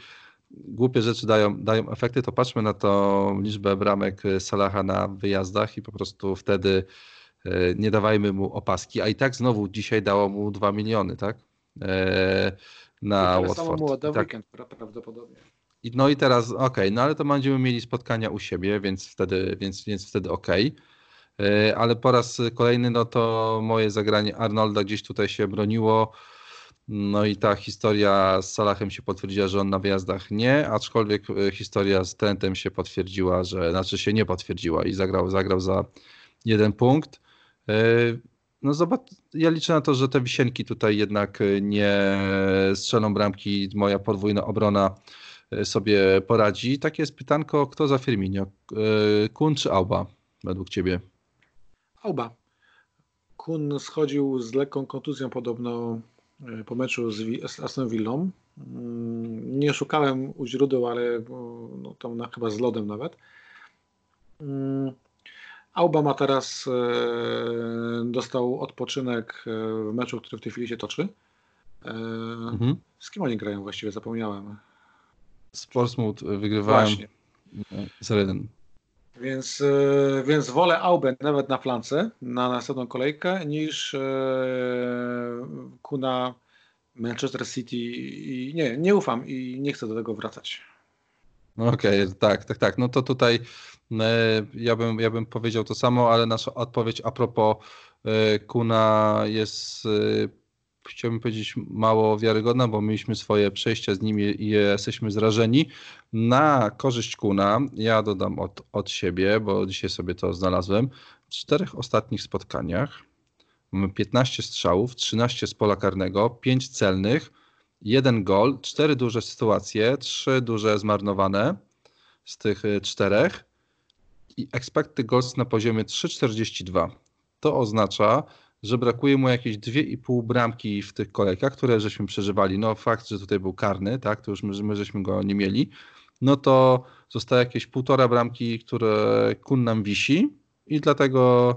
Speaker 1: głupie rzeczy dają, dają efekty, to patrzmy na tą liczbę bramek Salaha na wyjazdach i po prostu wtedy e, nie dawajmy mu opaski, a i tak znowu dzisiaj dało mu 2 miliony, tak? E, na Watford.
Speaker 2: mu tak. weekend prawdopodobnie.
Speaker 1: I, no i teraz, okej, okay, no ale to będziemy mieli spotkania u siebie, więc wtedy, więc, więc wtedy okej. Okay. E, ale po raz kolejny, no to moje zagranie Arnolda gdzieś tutaj się broniło. No i ta historia z Salahem się potwierdziła, że on na wyjazdach nie, aczkolwiek e, historia z Trentem się potwierdziła, że znaczy się nie potwierdziła i zagrał, zagrał za jeden punkt. E, no zobacz, ja liczę na to, że te wisienki tutaj jednak e, nie strzelą bramki, moja podwójna obrona sobie poradzi. Takie jest pytanko, kto za Firmino? Kun czy Auba według ciebie?
Speaker 2: Auba. Kun schodził z lekką kontuzją podobno E, po meczu z Aston Villą. Mm, nie szukałem u źródeł, ale e, no, tam na, chyba z lodem nawet. Mm, Aubama teraz e, dostał odpoczynek w meczu, który w tej chwili się toczy. Mhm. Z kim oni grają właściwie? Zapomniałem.
Speaker 1: Z Portsmouth wygrywają 0-1.
Speaker 2: Więc, e, więc wolę Aubę nawet na flance, na następną kolejkę, niż e, Kuna Manchester City. I nie, nie ufam i nie chcę do tego wracać.
Speaker 1: Okej, okay, tak, tak, tak. No to tutaj e, ja bym, ja bym powiedział to samo, ale nasza odpowiedź a propos Kuna jest chciałbym powiedzieć, mało wiarygodna, bo mieliśmy swoje przejścia z nimi i jesteśmy zrażeni. Na korzyść Kuna ja dodam od, od siebie, bo dzisiaj sobie to znalazłem. W czterech ostatnich spotkaniach mamy 15 strzałów, 13 z pola karnego, 5 celnych, jeden gol, 4 duże sytuacje, 3 duże zmarnowane z tych y, czterech i expected goals na poziomie 3,42. To oznacza, że brakuje mu jakieś 2,5 bramki w tych kolejkach, które żeśmy przeżywali. No fakt, że tutaj był karny, tak, to już my, my żeśmy go nie mieli. No to zostaje jakieś półtora bramki, które kun nam wisi i dlatego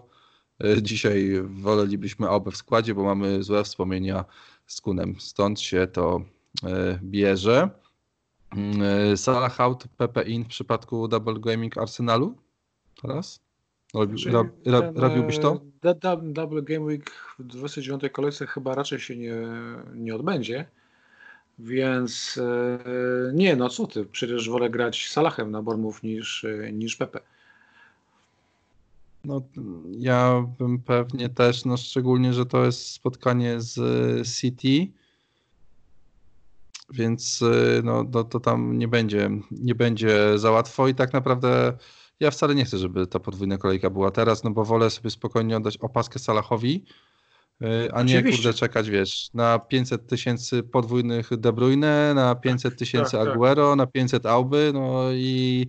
Speaker 1: e, dzisiaj wolelibyśmy obę w składzie, bo mamy złe wspomnienia z Kunem. Stąd się to e, bierze. Mm, e, Salah out, Pepe in w przypadku Double Gaming Arsenalu? teraz? Robi, rob, rob, robiłbyś to?
Speaker 2: Double Game Week w 29 kolejce chyba raczej się nie, nie odbędzie. Więc e, nie, no co ty, przecież wolę grać Salahem na Bormów niż, e, niż Pepe.
Speaker 1: No, ja bym pewnie też, no szczególnie, że to jest spotkanie z City, więc no, to, to tam nie będzie, nie będzie za łatwo i tak naprawdę ja wcale nie chcę, żeby ta podwójna kolejka była teraz, no bo wolę sobie spokojnie oddać opaskę Salahowi, y, a nie Oczywiście. kurde czekać, wiesz, na 500 tysięcy podwójnych De Bruyne, na 500 tak, tysięcy tak, tak, Aguero, na 500 Auby, no i,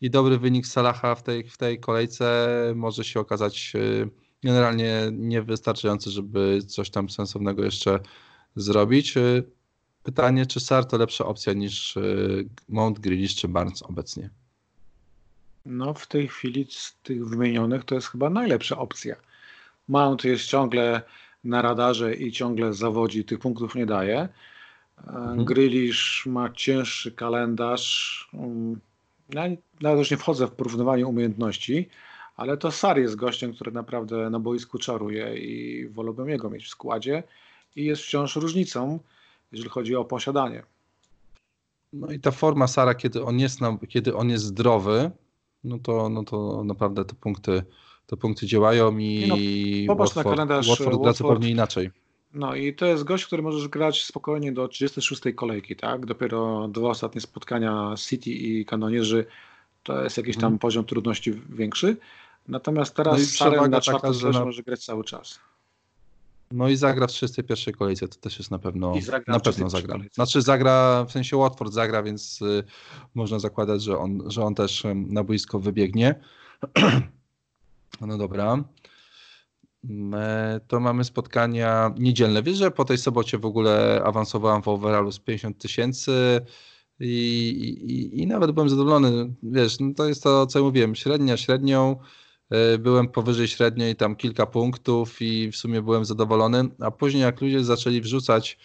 Speaker 1: i dobry wynik Salaha w tej, w tej kolejce może się okazać y, generalnie niewystarczający, żeby coś tam sensownego jeszcze zrobić. Y, pytanie, czy Sar to lepsza opcja niż Mount Grealish czy Barnes obecnie?
Speaker 2: No w tej chwili z tych wymienionych to jest chyba najlepsza opcja. Mount jest ciągle na radarze i ciągle zawodzi, tych punktów nie daje. Mhm. Grealish ma cięższy kalendarz. Mm, ja nawet już nie wchodzę w porównywanie umiejętności, ale to Sar jest gościem, który naprawdę na boisku czaruje i wolałbym jego mieć w składzie i jest wciąż różnicą, jeżeli chodzi o posiadanie.
Speaker 1: No i ta forma Sara, kiedy on jest, na, kiedy on jest zdrowy, no to, no to naprawdę te punkty, te punkty działają i no, popatrz Watford, na kalendarz Watford gra zupełnie inaczej.
Speaker 2: No i to jest gość, który możesz grać spokojnie do 36 kolejki, tak? Dopiero dwa ostatnie spotkania City i kanonierzy to jest jakiś tam hmm. poziom trudności większy. Natomiast teraz no Sarem na czwartym na... może grać cały czas.
Speaker 1: No i zagra w 31 kolejce, to też jest na pewno na pewno zagra. Kolejce. Znaczy zagra, w sensie Watford zagra, więc y, można zakładać, że on, że on też y, na boisko wybiegnie. no dobra. To mamy spotkania niedzielne. Wiesz, że po tej sobocie w ogóle awansowałem w overallu z 50 tysięcy i, i, i, nawet byłem zadowolony. Wiesz, no to jest to, co mówiłem, średnia średnią. E, byłem powyżej średniej, tam kilka punktów i w sumie byłem zadowolony, a później jak ludzie zaczęli wrzucać,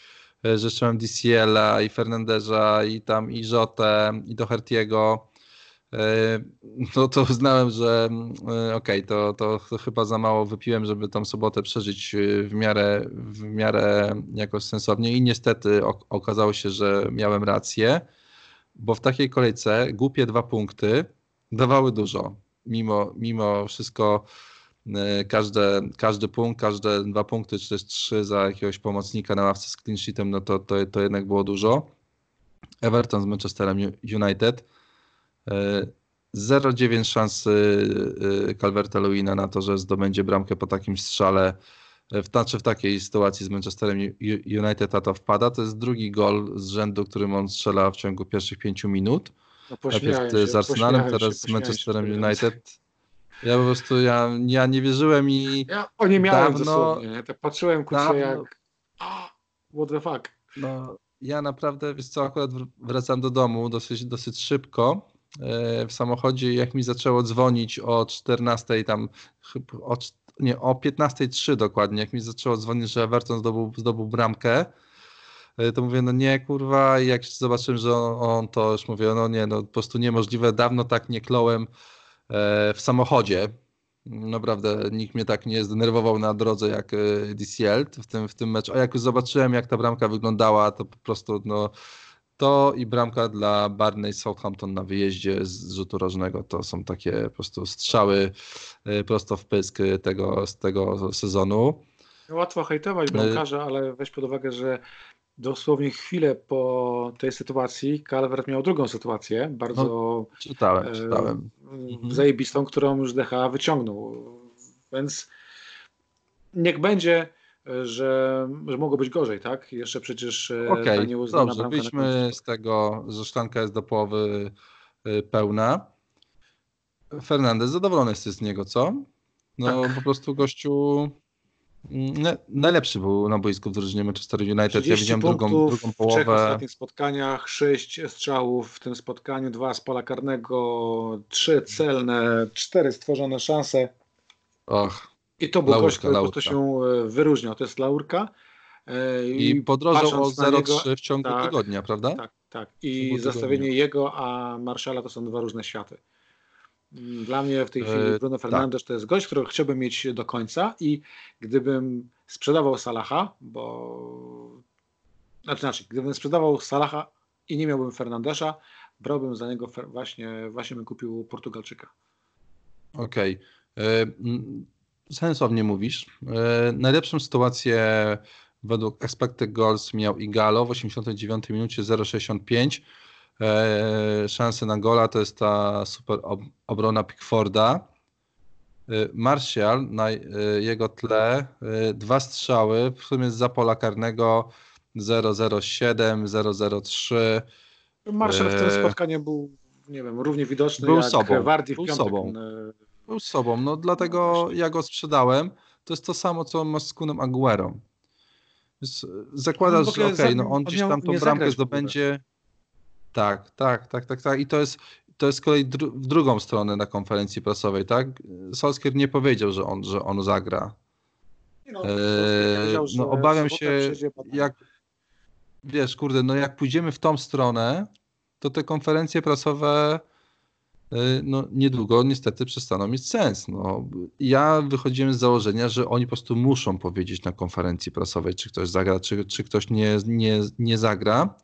Speaker 1: e, że mam DCL-a i Fernandeza i tam i Jotę i Dohertiego, e, no to uznałem, że okej, okay, to, to, to, chyba za mało wypiłem, żeby tą sobotę przeżyć w miarę, w miarę jakoś sensownie. I niestety okazało się, że miałem rację, bo w takiej kolejce głupie dwa punkty dawały dużo mimo, mimo wszystko e, każde, każdy punkt, każde dwa punkty, czy też trzy za jakiegoś pomocnika na ławce z clean sheetem, no to, to, to jednak było dużo. Everton z Manchesterem United. 0,9 e, szansy e, Calverta Lewina na to, że zdobędzie bramkę po takim strzale. W, znaczy w takiej sytuacji z Manchesterem United a to wpada. To jest drugi gol z rzędu, którym on strzela w ciągu pierwszych pięciu minut. No Najpierw z Arsenalem, teraz z Manchesterem United. Ja po prostu, ja, ja nie wierzyłem i
Speaker 2: Ja o nie miałem dawno, dosłownie. Tak patrzyłem, kurczę, jak oh, what the fuck.
Speaker 1: No, ja naprawdę, wiesz co, akurat wracam do domu dosyć, dosyć szybko e, w samochodzie, jak mi zaczęło dzwonić o 14 tam, o, nie, o 15.03 dokładnie, jak mi zaczęło dzwonić, że Everton zdobył, zdobył bramkę, to mówię, no nie, kurwa, i jak zobaczyłem, że on, on, to już mówię, no nie, no po prostu niemożliwe, dawno tak nie klołem e, w samochodzie. Naprawdę nikt mnie tak nie zdenerwował na drodze jak e, DCL w tym, w tym meczu. A jak już zobaczyłem, jak ta bramka wyglądała, to po prostu no, to i bramka dla Barney Southampton na wyjeździe z rzutu rożnego to są takie po prostu strzały prosto w pysk tego, z tego sezonu.
Speaker 2: Łatwo hejtować bramkarza, ale weź pod uwagę, że dosłownie chwilę po tej sytuacji Calvert miał drugą sytuację, bardzo no,
Speaker 1: czytałem, e, czytałem.
Speaker 2: Mhm. zajebistą, którą już DH wyciągnął. Więc niech będzie, że, że mogło być gorzej, tak? Jeszcze przecież
Speaker 1: e, Okej, okay, dobrze, wyjdźmy z tego, że szklanka jest do połowy e, pełna. Fernandez zadowolony jest z niego, co? No tak. po prostu gościu najlepszy był na boisku w drużynie Manchester United. Ja widziałem drugą, drugą połowę. W trzech
Speaker 2: ostatnich spotkaniach, sześć strzałów w tym spotkaniu, dwa z pola karnego, trzy celne, cztery stworzone szanse.
Speaker 1: Och,
Speaker 2: I to był laurka, gość, który po się e, wyróżniał. To jest laurka.
Speaker 1: E, I podrożał o 0,3 w ciągu tak, tygodnia, prawda?
Speaker 2: Tak, tak. I zestawienie jego, a Marszala to są dwa różne światy. Dla mnie w tej chwili e, Bruno tak. Fernandes tak. to jest gość, którego chciałbym mieć do końca i gdybym sprzedawał Salaha, bo znaczy, znaczy gdybym sprzedawał Salaha i nie miałbym Fernandesza, brałbym za niego właśnie, właśnie bym kupił Portugalczyka.
Speaker 1: Okej. Okay. E, sensownie mówisz. E, najlepszą sytuację według expected goals miał Igalo w 89 minucie 0,65. E, szanse na gola to jest ta super obrona Pickforda. Martial na jego tle dwa strzały, w sumie z pola karnego 007, 003.
Speaker 2: Martial w tym spotkaniu był, nie wiem, równie widoczny
Speaker 1: był
Speaker 2: jak
Speaker 1: sobą,
Speaker 2: Wardy w
Speaker 1: był
Speaker 2: piątek.
Speaker 1: Sobą. Był sobą, no dlatego no ja go sprzedałem. To jest to samo, co masz z Kunem Aguero. Więc zakładasz, no, że okej, okay, no on gdzieś tam tą bramkę zdobędzie. Tak, tak, tak, tak, tak. I to jest, to jest kolej dru w drugą stronę na konferencji prasowej, tak? Solskier nie powiedział, że on, że on zagra. No, eee, no obawiam się, jak wiesz, kurde, no jak pójdziemy w tą stronę, to te konferencje prasowe y, no, niedługo niestety przestaną mieć sens. No, ja wychodziłem z założenia, że oni po prostu muszą powiedzieć na konferencji prasowej, czy ktoś zagra, czy, czy ktoś nie, nie, nie zagra.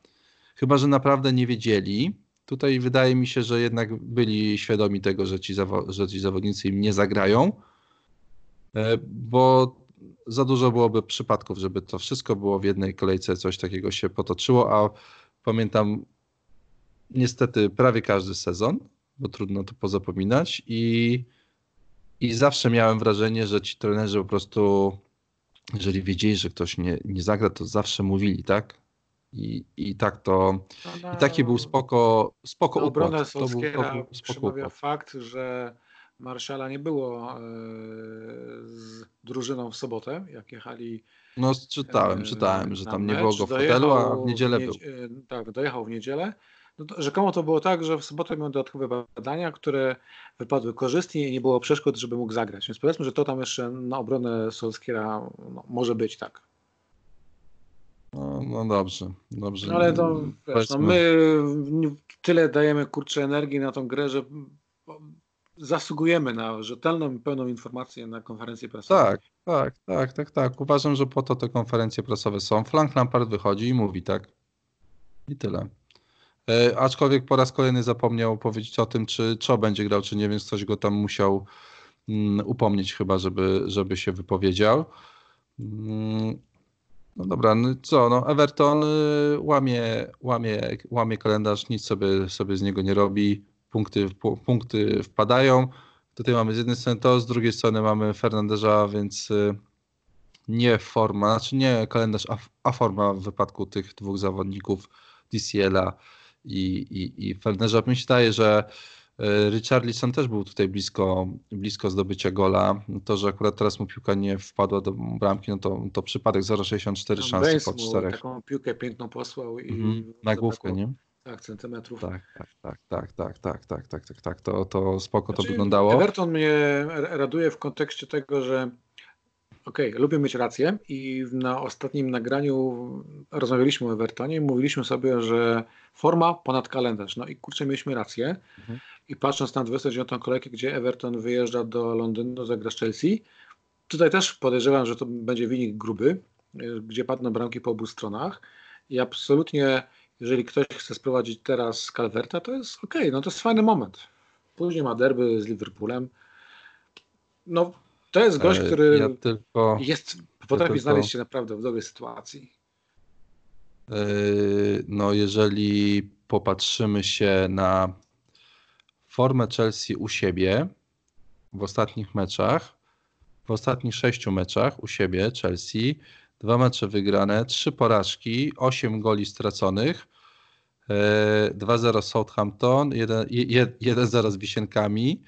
Speaker 1: Chyba, że naprawdę nie wiedzieli. Tutaj wydaje mi się, że jednak byli świadomi tego, że ci, zawo- że ci zawodnicy im nie zagrają, e, bo za dużo byłoby przypadków, żeby to wszystko było w jednej kolejce, coś takiego się potoczyło, a pamiętam niestety prawie każdy sezon, bo trudno to pozapominać i, i zawsze miałem wrażenie, że ci trenerzy po prostu, jeżeli wiedzieli, że ktoś nie, nie zagra, to zawsze mówili, tak? I, i tak to, i taki był spoko, spoko układ.
Speaker 2: To był, to był spoko układ. fakt, że Marszala nie było e, z drużyną w sobotę, jak jechali.
Speaker 1: No czytałem, e, czytałem, że tam nie było go w hotelu, a w niedzielę był. E,
Speaker 2: tak, dojechał w niedzielę. No to, rzekomo to było tak, że w sobotę miał dodatkowe badania, które wypadły korzystnie i nie było przeszkód, żeby mógł zagrać. Więc powiedzmy, że to tam jeszcze na obronę Solskiera no, może być tak.
Speaker 1: No, no dobrze, dobrze.
Speaker 2: No, ale to wiesz, no my tyle dajemy kurczę energii na tą grę, że zasługujemy na rzetelną i pełną informację na konferencję prasową.
Speaker 1: Tak, tak, tak, tak, tak. Uważam, że po to te konferencje prasowe są. Frank Lampard wychodzi i mówi tak. I tyle. E, aczkolwiek po raz kolejny zapomniał powiedzieć o tym, czy Czo będzie grał, czy nie, więc ktoś go tam musiał mm, upomnieć chyba, żeby, żeby się wypowiedział. Mm, no dobra, no co, no Everton y, łamie, łamie, łamie kalendarz, nic sobie, sobie z niego nie robi punkty, punkty wpadają. Tutaj mamy z jednej strony to, z drugiej strony mamy Fernandesza, więc y, nie forma, znaczy nie kalendarz, a, forma w wypadku tych dwóch zawodników DCL-a i, i, i Fernandesza. Mi się wydaje, że Richarlison też był tutaj blisko, blisko zdobycia gola. To, że akurat teraz mu piłka nie wpadła do bramki, no to, to przypadek 0,64 szansy po czterech.
Speaker 2: Taką piłkę piękną posłał i
Speaker 1: mhm, na główkę, nie?
Speaker 2: Tak, centymetrów.
Speaker 1: Tak, tak, tak, tak, tak, tak, tak, tak, tak, tak. To, to spoko znaczy, to wyglądało.
Speaker 2: Everton mnie raduje w kontekście tego, że okej, okay, lubię mieć rację i na ostatnim nagraniu rozmawialiśmy o Evertonie i mówiliśmy sobie, że forma ponad kalendarz. No i kurczę, mieliśmy rację. Mhm. I patrząc na 29. kolejkę, gdzie Everton wyjeżdża do Londynu, zagra z Chelsea, tutaj też podejrzewam, że to będzie wynik gruby, gdzie padną bramki po obu stronach i absolutnie jeżeli ktoś chce sprowadzić teraz Calverta, to jest ok, no to jest fajny moment. Później ma derby z Liverpoolem. No, to jest gość, który ja tylko, jest, potrafi ja tylko, znaleźć się naprawdę w dobrej sytuacji.
Speaker 1: E, no, jeżeli popatrzymy się na formę Chelsea u siebie w ostatnich meczach, w ostatnich sześciu meczach u siebie Chelsea, dwa mecze wygrane, trzy porażki, osiem goli straconych, 2-0 e, Southampton, 1-0 z Wisienkami,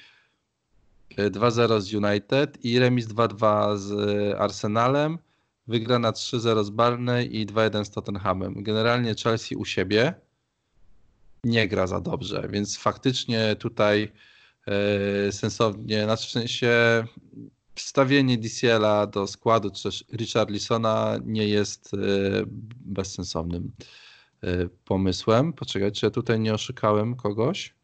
Speaker 1: 2-0 e, z United i remis 2-2 z Arsenalem, wygrana 3-0 z Barney i 2-1 z Tottenhamem. Generalnie Chelsea u siebie nie gra za dobrze, więc faktycznie tutaj e, sensownie, znaczy w sensie wstawienie DCL-a do składu, czy też Richarlisona nie jest bezsensownym Y, pomysłem. Poczekaj, czy ja tutaj nie oszukałem kogoś?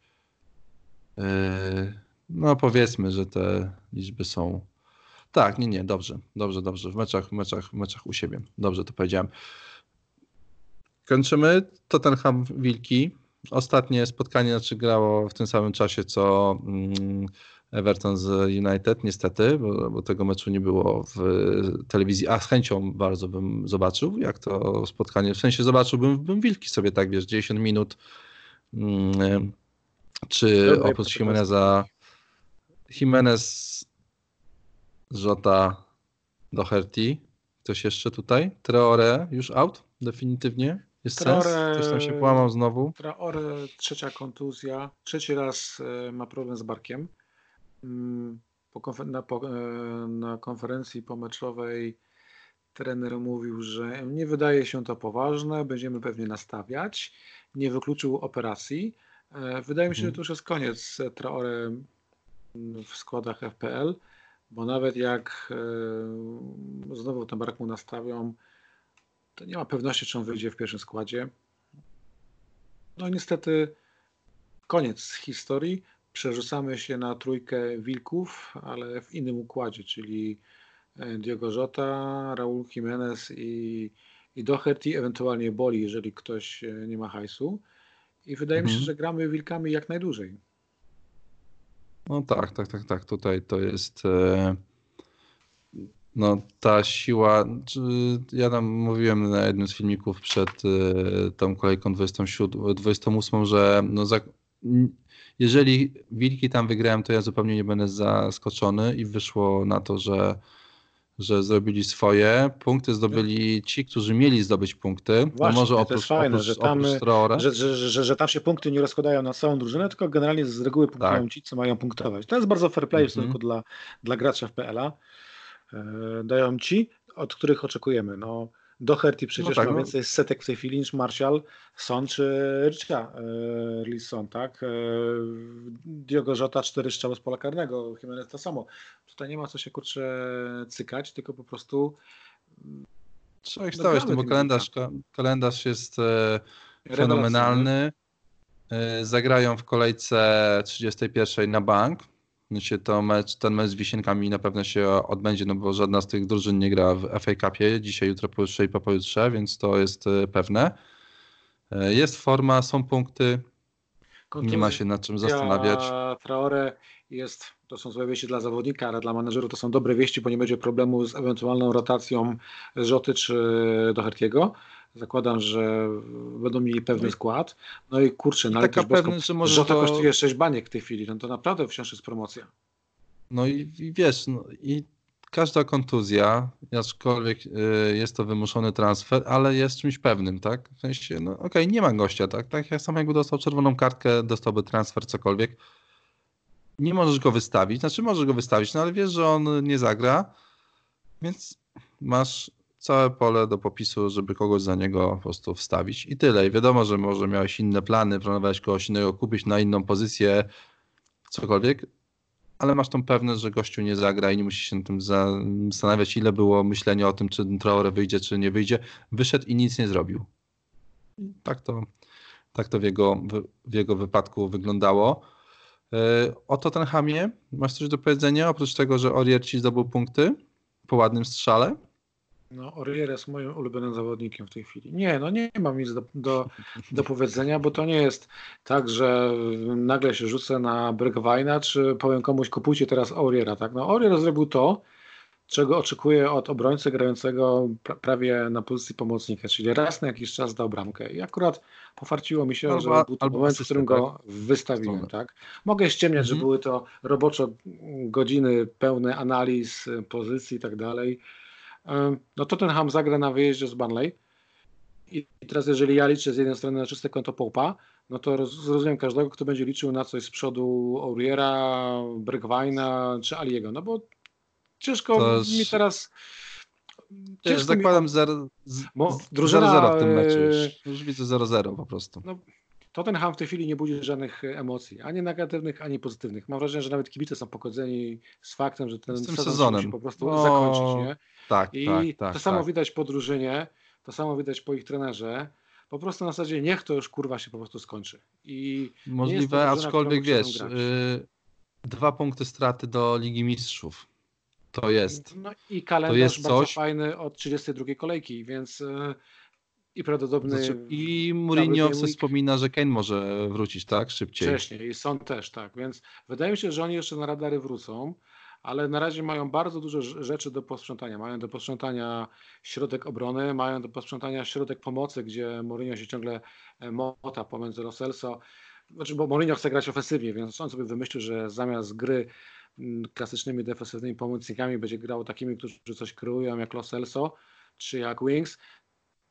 Speaker 1: No powiedzmy, że te liczby są. Tak, nie, nie, dobrze, dobrze, dobrze. W meczach, w meczach, w meczach u siebie. Dobrze to powiedziałem. Kończymy. Tottenham Wilki. Ostatnie spotkanie znaczy grało w tym samym czasie co mm, Everton z United, niestety, bo, bo, tego meczu nie było w telewizji, a z chęcią bardzo bym zobaczył, jak to spotkanie, w sensie zobaczyłbym bym Wilki sobie tak, wiesz, 10 minut, mm, czy Dobry, oprócz Jimeneza, Jimenez, Żota, Doherty, ktoś jeszcze tutaj, Traore już out, definitywnie, jest Traore, sens? Ktoś tam się połamał znowu?
Speaker 2: Traore, trzecia kontuzja, trzeci raz e, ma problem z barkiem, Mm, po konfer na, po, e, na konferencji pomeczowej trener mówił, że nie wydaje się to poważne, będziemy pewnie nastawiać. Nie wykluczył operacji. E, wydaje mi się, że mhm. to już jest koniec Traore w składach FPL, bo nawet jak znowu ten brak mu nastawią, to nie ma pewności, czy on wyjdzie w pierwszym składzie. No niestety koniec historii przerzucamy się na trójkę wilków, ale w innym układzie, czyli e, Diogo Jota, Raul Jimenez i, i Doherty, ewentualnie Boli, jeżeli ktoś e, nie ma hajsu. I wydaje mhm. mi się, mhm. że gramy wilkami jak najdłużej.
Speaker 1: No tak, tak, tak, tak. Tutaj to jest e, no ta siła, ja tam mówiłem na jednym z filmików przed tą kolejką 27, 28, że no za, jeżeli Wilki tam wygrałem, to ja zupełnie nie będę zaskoczony i wyszło na to, że, że zrobili swoje. Punkty zdobyli ci, którzy mieli zdobyć punkty. No
Speaker 2: Właśnie, no może oprócz, to jest fajne, oprócz, że, tam, że, że, że, że, tam się punkty nie rozkładają na całą drużynę, tylko generalnie z reguły punktują tak. ci, co mają punktować. To jest bardzo fair play w stosunku mm -hmm. dla, dla gracza w PLA. E, dają ci, od których oczekujemy. No, Doherty przecież no tak, ma no. więcej setek w tej chwili niż Martial, Son czy Rycia e, Son, tak? E, Diogo Jota cztery strzały z pola karnego, Jimenez to samo. Tutaj nie ma co się kurczę cykać, tylko po prostu
Speaker 1: Trzeba ich stawiać, no bo kalendarz, kalendarz jest fenomenalny. Zagrają w kolejce 31 na bank się to mecz, ten mecz z Wisienkami na pewno się odbędzie, no bo żadna z tych drużyn nie gra w FA Cupie dzisiaj, jutro, pojutrze i po pojutrze, więc to jest e, pewne. E, jest forma, są punkty, nie ma się nad czym zastanawiać.
Speaker 2: Traore jest, to są złe wieści dla zawodnika, ale dla menedżeru to są dobre wieści, bo nie będzie problemu z ewentualną rotacją Rzoty czy Doherty'ego. Zakładam, że będą mieli pewny no skład. No i kurczę, no taka pewny, że może to... kosztuje 6 baniek w tej chwili, no to naprawdę wciąż jest promocja.
Speaker 1: No i, i wiesz, no i każda kontuzja, aczkolwiek y, jest to wymuszony transfer, ale jest czymś pewnym, tak? W sensie, no okej, okay, nie ma gościa, tak? Tak jak sam jakby dostał czerwoną kartkę, dostałby transfer, cokolwiek. Nie możesz go wystawić, znaczy możesz go wystawić, no ale wiesz, że on nie zagra, więc masz całe pole do popisu, żeby kogoś za niego po prostu wstawić i tyle. I wiadomo, że może miałeś inne plany, planowałeś kogoś innego kupić na inną pozycję, cokolwiek, ale masz tą pewność, że gościu nie zagra i nie musisz się tym zastanawiać, ile było myślenia o tym, czy Traore wyjdzie, czy nie wyjdzie. Wyszedł i nic nie zrobił. Tak to, tak to w, jego, w jego wypadku wyglądało. E, o Tottenhamie masz coś do powiedzenia, oprócz tego, że Orier ci zdobył punkty po ładnym strzale?
Speaker 2: No, Orier jest moim ulubionym zawodnikiem w tej chwili. Nie, no nie mam nic do, do, do powiedzenia, bo to nie jest tak, że nagle się rzucę na Bergwajna, czy powiem komuś kupujcie teraz Oriera, tak? No Orier zrobił to, czego oczekuję od obrońcy grającego prawie na pozycji pomocnika, czyli raz na jakiś czas dał bramkę. I akurat pofarciło mi się, albo, że był to moment, w którym go tak? wystawiłem. Tak? Mogę ściemniać, mhm. że były to roboczo godziny pełne analiz pozycji i tak dalej no Tottenham zagra na wyjeździe z Burnley i teraz jeżeli ja liczę z jednej strony na czyste konto Popa, no to zrozumiem każdego, kto będzie liczył na coś z przodu Auriera, Bergwajna czy Aliego, no bo ciężko to mi teraz...
Speaker 1: Ciężko zakładam 0-0 drużyna... w tym meczu już. E, już widzę 0-0 po prostu. No,
Speaker 2: Tottenham w tej chwili nie budzi żadnych emocji, ani negatywnych, ani pozytywnych. Mam wrażenie, że nawet kibice są pogodzeni z faktem, że ten sezon sezonem. musi po prostu no, zakończyć. Nie?
Speaker 1: Tak,
Speaker 2: I
Speaker 1: tak, tak,
Speaker 2: to samo
Speaker 1: tak.
Speaker 2: widać po drużynie, to samo widać po ich trenerze. Po prostu na zasadzie niech to już kurwa się po prostu skończy. I
Speaker 1: Możliwe, drużyna, aczkolwiek wiesz, yy, dwa punkty straty do Ligi Mistrzów. To jest.
Speaker 2: No i kalendarz to jest bardzo coś... fajny od 32 kolejki, więc e, i prawdopodobny. Znaczy,
Speaker 1: I Mourinho wspomina, że Kane może wrócić, tak? Szybciej.
Speaker 2: Wcześniej i są też, tak. Więc wydaje mi się, że oni jeszcze na radary wrócą, ale na razie mają bardzo dużo rzeczy do posprzątania. Mają do posprzątania środek obrony, mają do posprzątania środek pomocy, gdzie Mourinho się ciągle e, mota pomiędzy Roselso. Znaczy, bo Mourinho chce grać ofensywnie, więc on sobie wymyślił, że zamiast gry mm, klasycznymi defensywnymi pomocnikami będzie grał takimi, którzy coś kreują, jak Los Elso czy jak Wings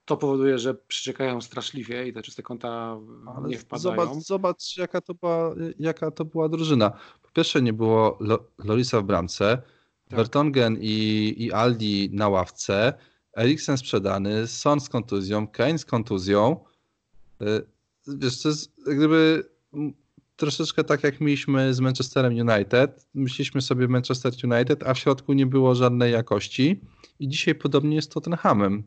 Speaker 2: to powoduje, że przeciekają straszliwie i te czyste kąta Ale nie wpadają.
Speaker 1: Zobacz, zobacz jaka, to była, jaka to była drużyna. Pierwsze nie było Lorisa w bramce, tak. Vertonghen i, i Aldi na ławce, Eriksen sprzedany, Son z kontuzją, Kane z kontuzją. Y, wiesz, to jest gdyby troszeczkę tak jak mieliśmy z Manchesterem United. Myśleliśmy sobie Manchester United, a w środku nie było żadnej jakości. I dzisiaj podobnie jest to Tottenhamem.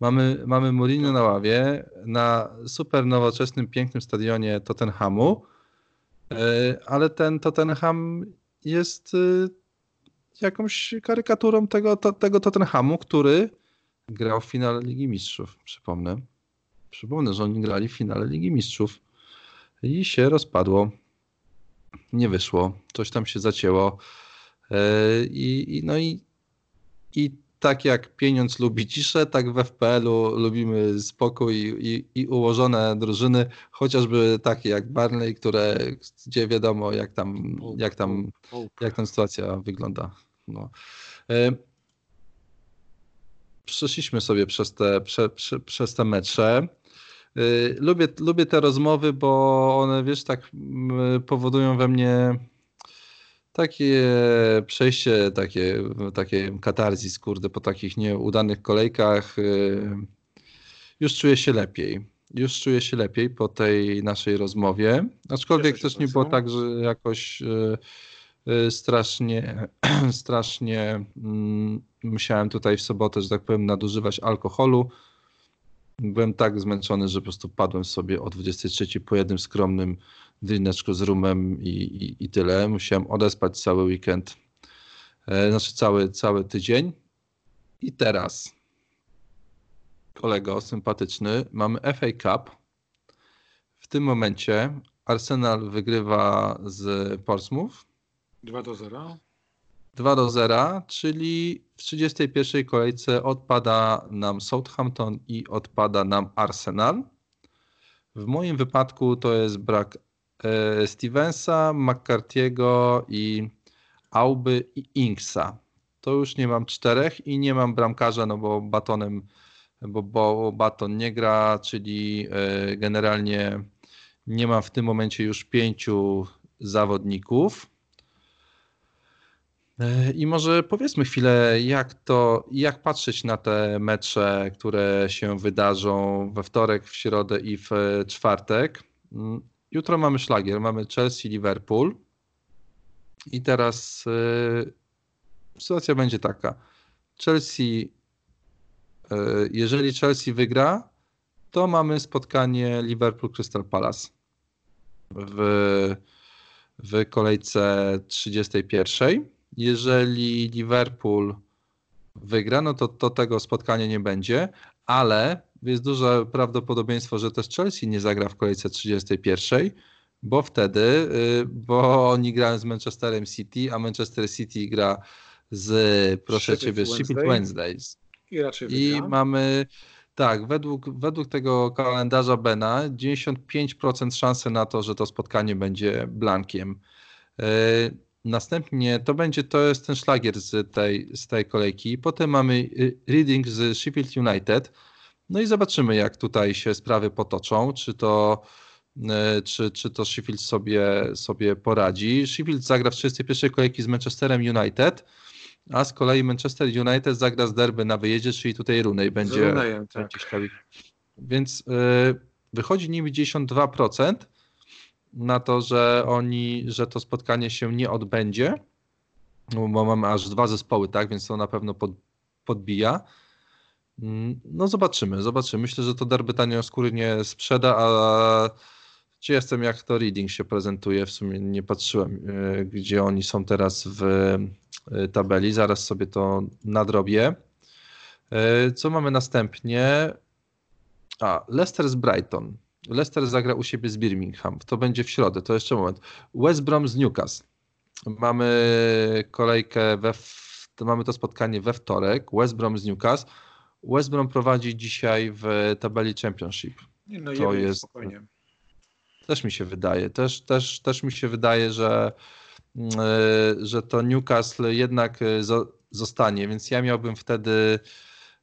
Speaker 1: Mamy, mamy Mourinho na ławie na super nowoczesnym, pięknym stadionie Tottenhamu, ale ten Tottenham jest e, jakąś karykaturą tego, to, tego Tottenhamu, który grał w finale Ligi Mistrzów, przypomnę. Przypomnę, że oni grali w finale Ligi Mistrzów i się rozpadło. Nie wyszło. Coś tam się zacięło. E, I, i no i, i tak jak pieniądz lubi ciszę, tak w FPL-u lubimy spokój i, i, ułożone drużyny, chociażby takie jak Barney, które, gdzie wiadomo jak tam, jak tam, jak tam sytuacja wygląda. No. E, przeszliśmy sobie przez te, prze, prze, przez te mecze. E, lubię, lubię te rozmowy, bo one, wiesz, tak powodują we mnie takie przejście, takie, takie katarzis, kurde, po takich nieudanych kolejkach y, już czuję się lepiej. Już czuję się lepiej po tej naszej rozmowie. Aczkolwiek też nie było tak, że jakoś y, y, strasznie, strasznie mm, musiałem tutaj w sobotę, że tak powiem, nadużywać alkoholu. Byłem tak zmęczony, że po prostu padłem sobie o 23 po jednym skromnym drineczku z rumem i, i, i tyle. Musiałem odespać cały weekend, e, znaczy cały, cały tydzień. I teraz, kolego sympatyczny, mamy FA Cup. W tym momencie Arsenal wygrywa z Portsmouth.
Speaker 2: 2 do 0.
Speaker 1: 2 do 0, czyli w 31 kolejce odpada nam Southampton i odpada nam Arsenal. W moim wypadku to jest brak Stevensa, McCarthy'ego i Auby i Inksa. To już nie mam czterech i nie mam bramkarza, no bo batonem, bo, bo baton nie gra, czyli e, generalnie nie mam w tym momencie już pięciu zawodników. E, I może powiedzmy chwilę, jak to, jak patrzeć na te mecze, które się wydarzą we wtorek, w środę i w czwartek. Jutro mamy szlagier, mamy Chelsea, Liverpool. I teraz yy, sytuacja będzie taka. Chelsea, yy, jeżeli Chelsea wygra, to mamy spotkanie Liverpool-Crystal Palace w, w kolejce 31. Jeżeli Liverpool wygra, no to, to tego spotkania nie będzie, ale jest duże prawdopodobieństwo, że też Chelsea nie zagra w kolejce 31, bo wtedy, y, bo oni grają z Manchesterem City, a Manchester City gra z, proszę Sheffield ciebie, Sheffield Wednesdays.
Speaker 2: I raczej
Speaker 1: I mamy, tak, według, według tego kalendarza Bena 95% szansy na to, że to spotkanie będzie blankiem. Y, następnie to będzie, to jest ten szlagier z tej, z tej kolejki. Potem mamy y, Reading z Sheffield United. No i zobaczymy, jak tutaj się sprawy potoczą, czy to, e, czy, czy to Sheffield sobie, sobie poradzi. Sheffield zagra w 31 kolejki z Manchesterem United, a z kolei Manchester United zagra z derby na wyjeździe, czyli tutaj Runej będzie. Runejem, tak. Więc y, wychodzi nim 92% na to, że oni, że to spotkanie się nie odbędzie, bo mamy aż dwa zespoły, tak, więc to na pewno pod, podbija. Mm, no zobaczymy, zobaczymy. Myślę, że to derby tanio skóry nie sprzeda, a Czy jestem, jak to reading się prezentuje, w sumie nie patrzyłem, e, gdzie oni są teraz w e, tabeli, zaraz sobie to nadrobię. E, co mamy następnie? A, Leicester z Brighton. Leicester zagra u siebie z Birmingham. To będzie w środę, to jeszcze moment. West Brom z Newcastle. Mamy kolejkę we, mamy to spotkanie we wtorek. West Brom z Newcastle. West Brom prowadzi dzisiaj w tabeli Championship.
Speaker 2: No to jest spokojnie.
Speaker 1: Też mi się wydaje. Też, też, też mi się wydaje, że, mm, e, że to Newcastle jednak e, zostanie, więc ja miałbym wtedy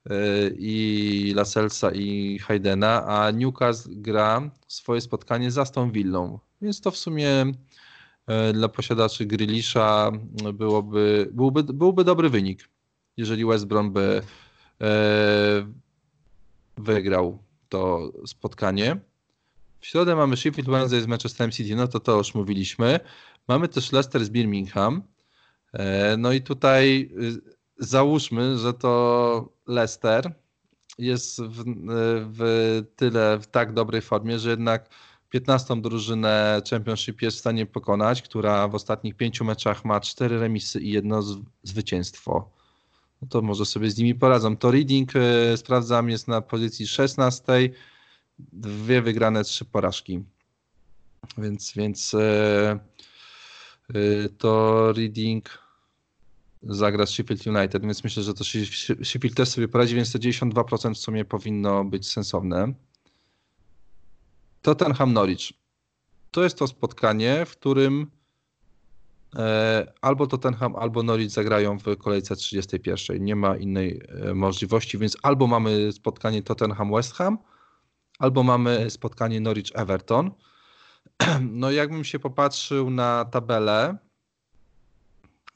Speaker 1: e, i Laselsa i Haydena, a Newcastle gra swoje spotkanie za tą Villą. Więc to w sumie dla posiadaczy Grillisza byłoby, byłby, byłby dobry wynik, jeżeli West Brom by wygrał to spotkanie. W środę mamy Sheffield Wednesday z Manchesterem City, no to to już mówiliśmy. Mamy też Leicester z Birmingham. E, no i tutaj y, załóżmy, że to Leicester jest w, w tyle w tak dobrej formie, że jednak 15 drużynę Championship jest w stanie pokonać, która w ostatnich pięciu meczach ma cztery remisy i jedno zwycięstwo. No to może sobie z nimi poradzą. To Reading y, sprawdzam jest na pozycji 16 dwie wygrane, trzy porażki. Więc, więc e, e, to Reading zagra z Sheffield United, więc myślę, że to Sheffield też sobie poradzi, więc te 92% w sumie powinno być sensowne. Tottenham Norwich. To jest to spotkanie, w którym e, albo Tottenham, albo Norwich zagrają w kolejce 31. Nie ma innej możliwości, więc albo mamy spotkanie Tottenham West Ham, albo mamy spotkanie Norwich-Everton. No jakbym się popatrzył na tabelę,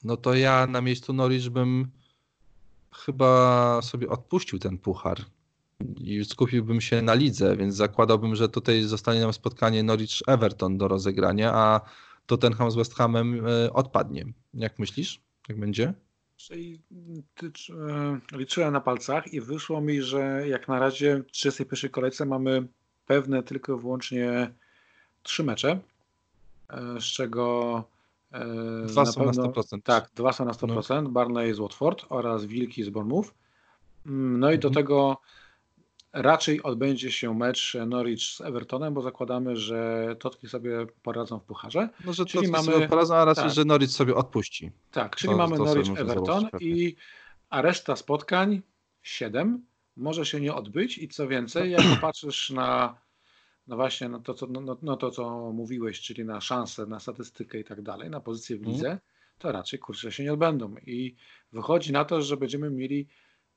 Speaker 1: no to ja na miejscu Norwich bym chyba sobie odpuścił ten puchar i skupiłbym się na lidze, więc zakładałbym, że tutaj zostanie nam spotkanie Norwich-Everton do rozegrania, a Tottenham z West Hamem e, odpadnie. Jak myślisz? Jak będzie?
Speaker 2: Czyli e, liczyłem na palcach i wyszło mi, że jak na razie w 31 kolejce mamy pewne tylko wyłącznie trzy mecze, e, z czego
Speaker 1: dwa na są pewno, na 100%.
Speaker 2: Tak, dwa są na 100%, no. Barney z Watford oraz Wilki z Bournemouth. Mm, no i mhm. do tego Raczej odbędzie się mecz Norwich z Evertonem, bo zakładamy, że Totki sobie poradzą w pucharze.
Speaker 1: No, że czyli mamy sobie poradzą, a raczej, tak. że Norwich sobie odpuści.
Speaker 2: Tak, czyli to, mamy to Norwich Everton i a reszta spotkań, 7, może się nie odbyć i co więcej, jak patrzysz na no właśnie no to, co, no, no, no to, co mówiłeś, czyli na szansę, na statystykę i tak dalej, na pozycję w mhm. lidze, to raczej kurczę się nie odbędą. I wychodzi na to, że będziemy mieli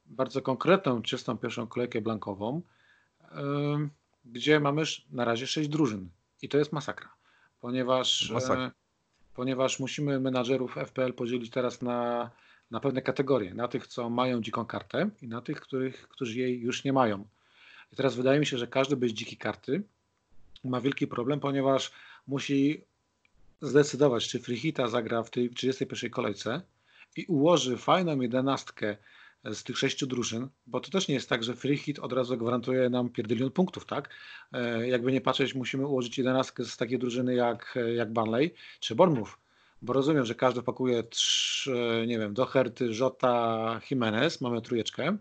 Speaker 2: bardzo konkretną, czystą pierwszą kolejkę blankową, gdzie mamy na razie sześć drużyn. I to jest masakra, ponieważ, masakra. ponieważ musimy menadżerów FPL podzielić teraz na, na pewne kategorie. Na tych, co mają dziką kartę i na tych, których, którzy jej już nie mają. I teraz wydaje mi się, że każdy bez dzikiej karty ma wielki problem, ponieważ musi zdecydować, czy Freehita zagra w tej 31 kolejce i ułoży fajną jedenastkę z tych sześciu drużyn, bo to też nie jest tak, że free hit od razu gwarantuje nam pierdylion punktów, tak? E, jakby nie patrzeć, musimy ułożyć jedenastkę z takiej drużyny jak, jak Barnley czy Bournemouth, bo rozumiem, że każdy pakuje trz, nie wiem, do Herty, Jota, Jimenez, mamy trójeczkę.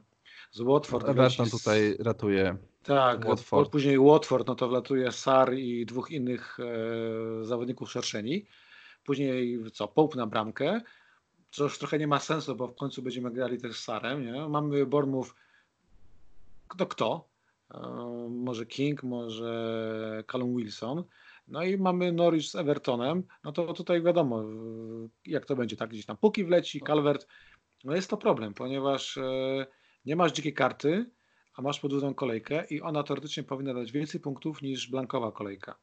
Speaker 2: Z Watford.
Speaker 1: Everton z... tutaj ratuje.
Speaker 2: Tak, Watford. później Watford, no to wlatuje Sar i dwóch innych e, zawodników szerszeni. Później co, Pope na bramkę, co już trochę nie ma sensu, bo w końcu będziemy grali też z Sarem. Nie? Mamy Bormów kto kto. E, może King, może Callum Wilson. No i mamy Norwich z Evertonem. No to tutaj wiadomo, jak to będzie, tak? Gdzieś tam Puki wleci, Calvert. No jest to problem, ponieważ e, nie masz dzikiej karty, a masz podwójną kolejkę i ona teoretycznie powinna dać więcej punktów niż blankowa kolejka.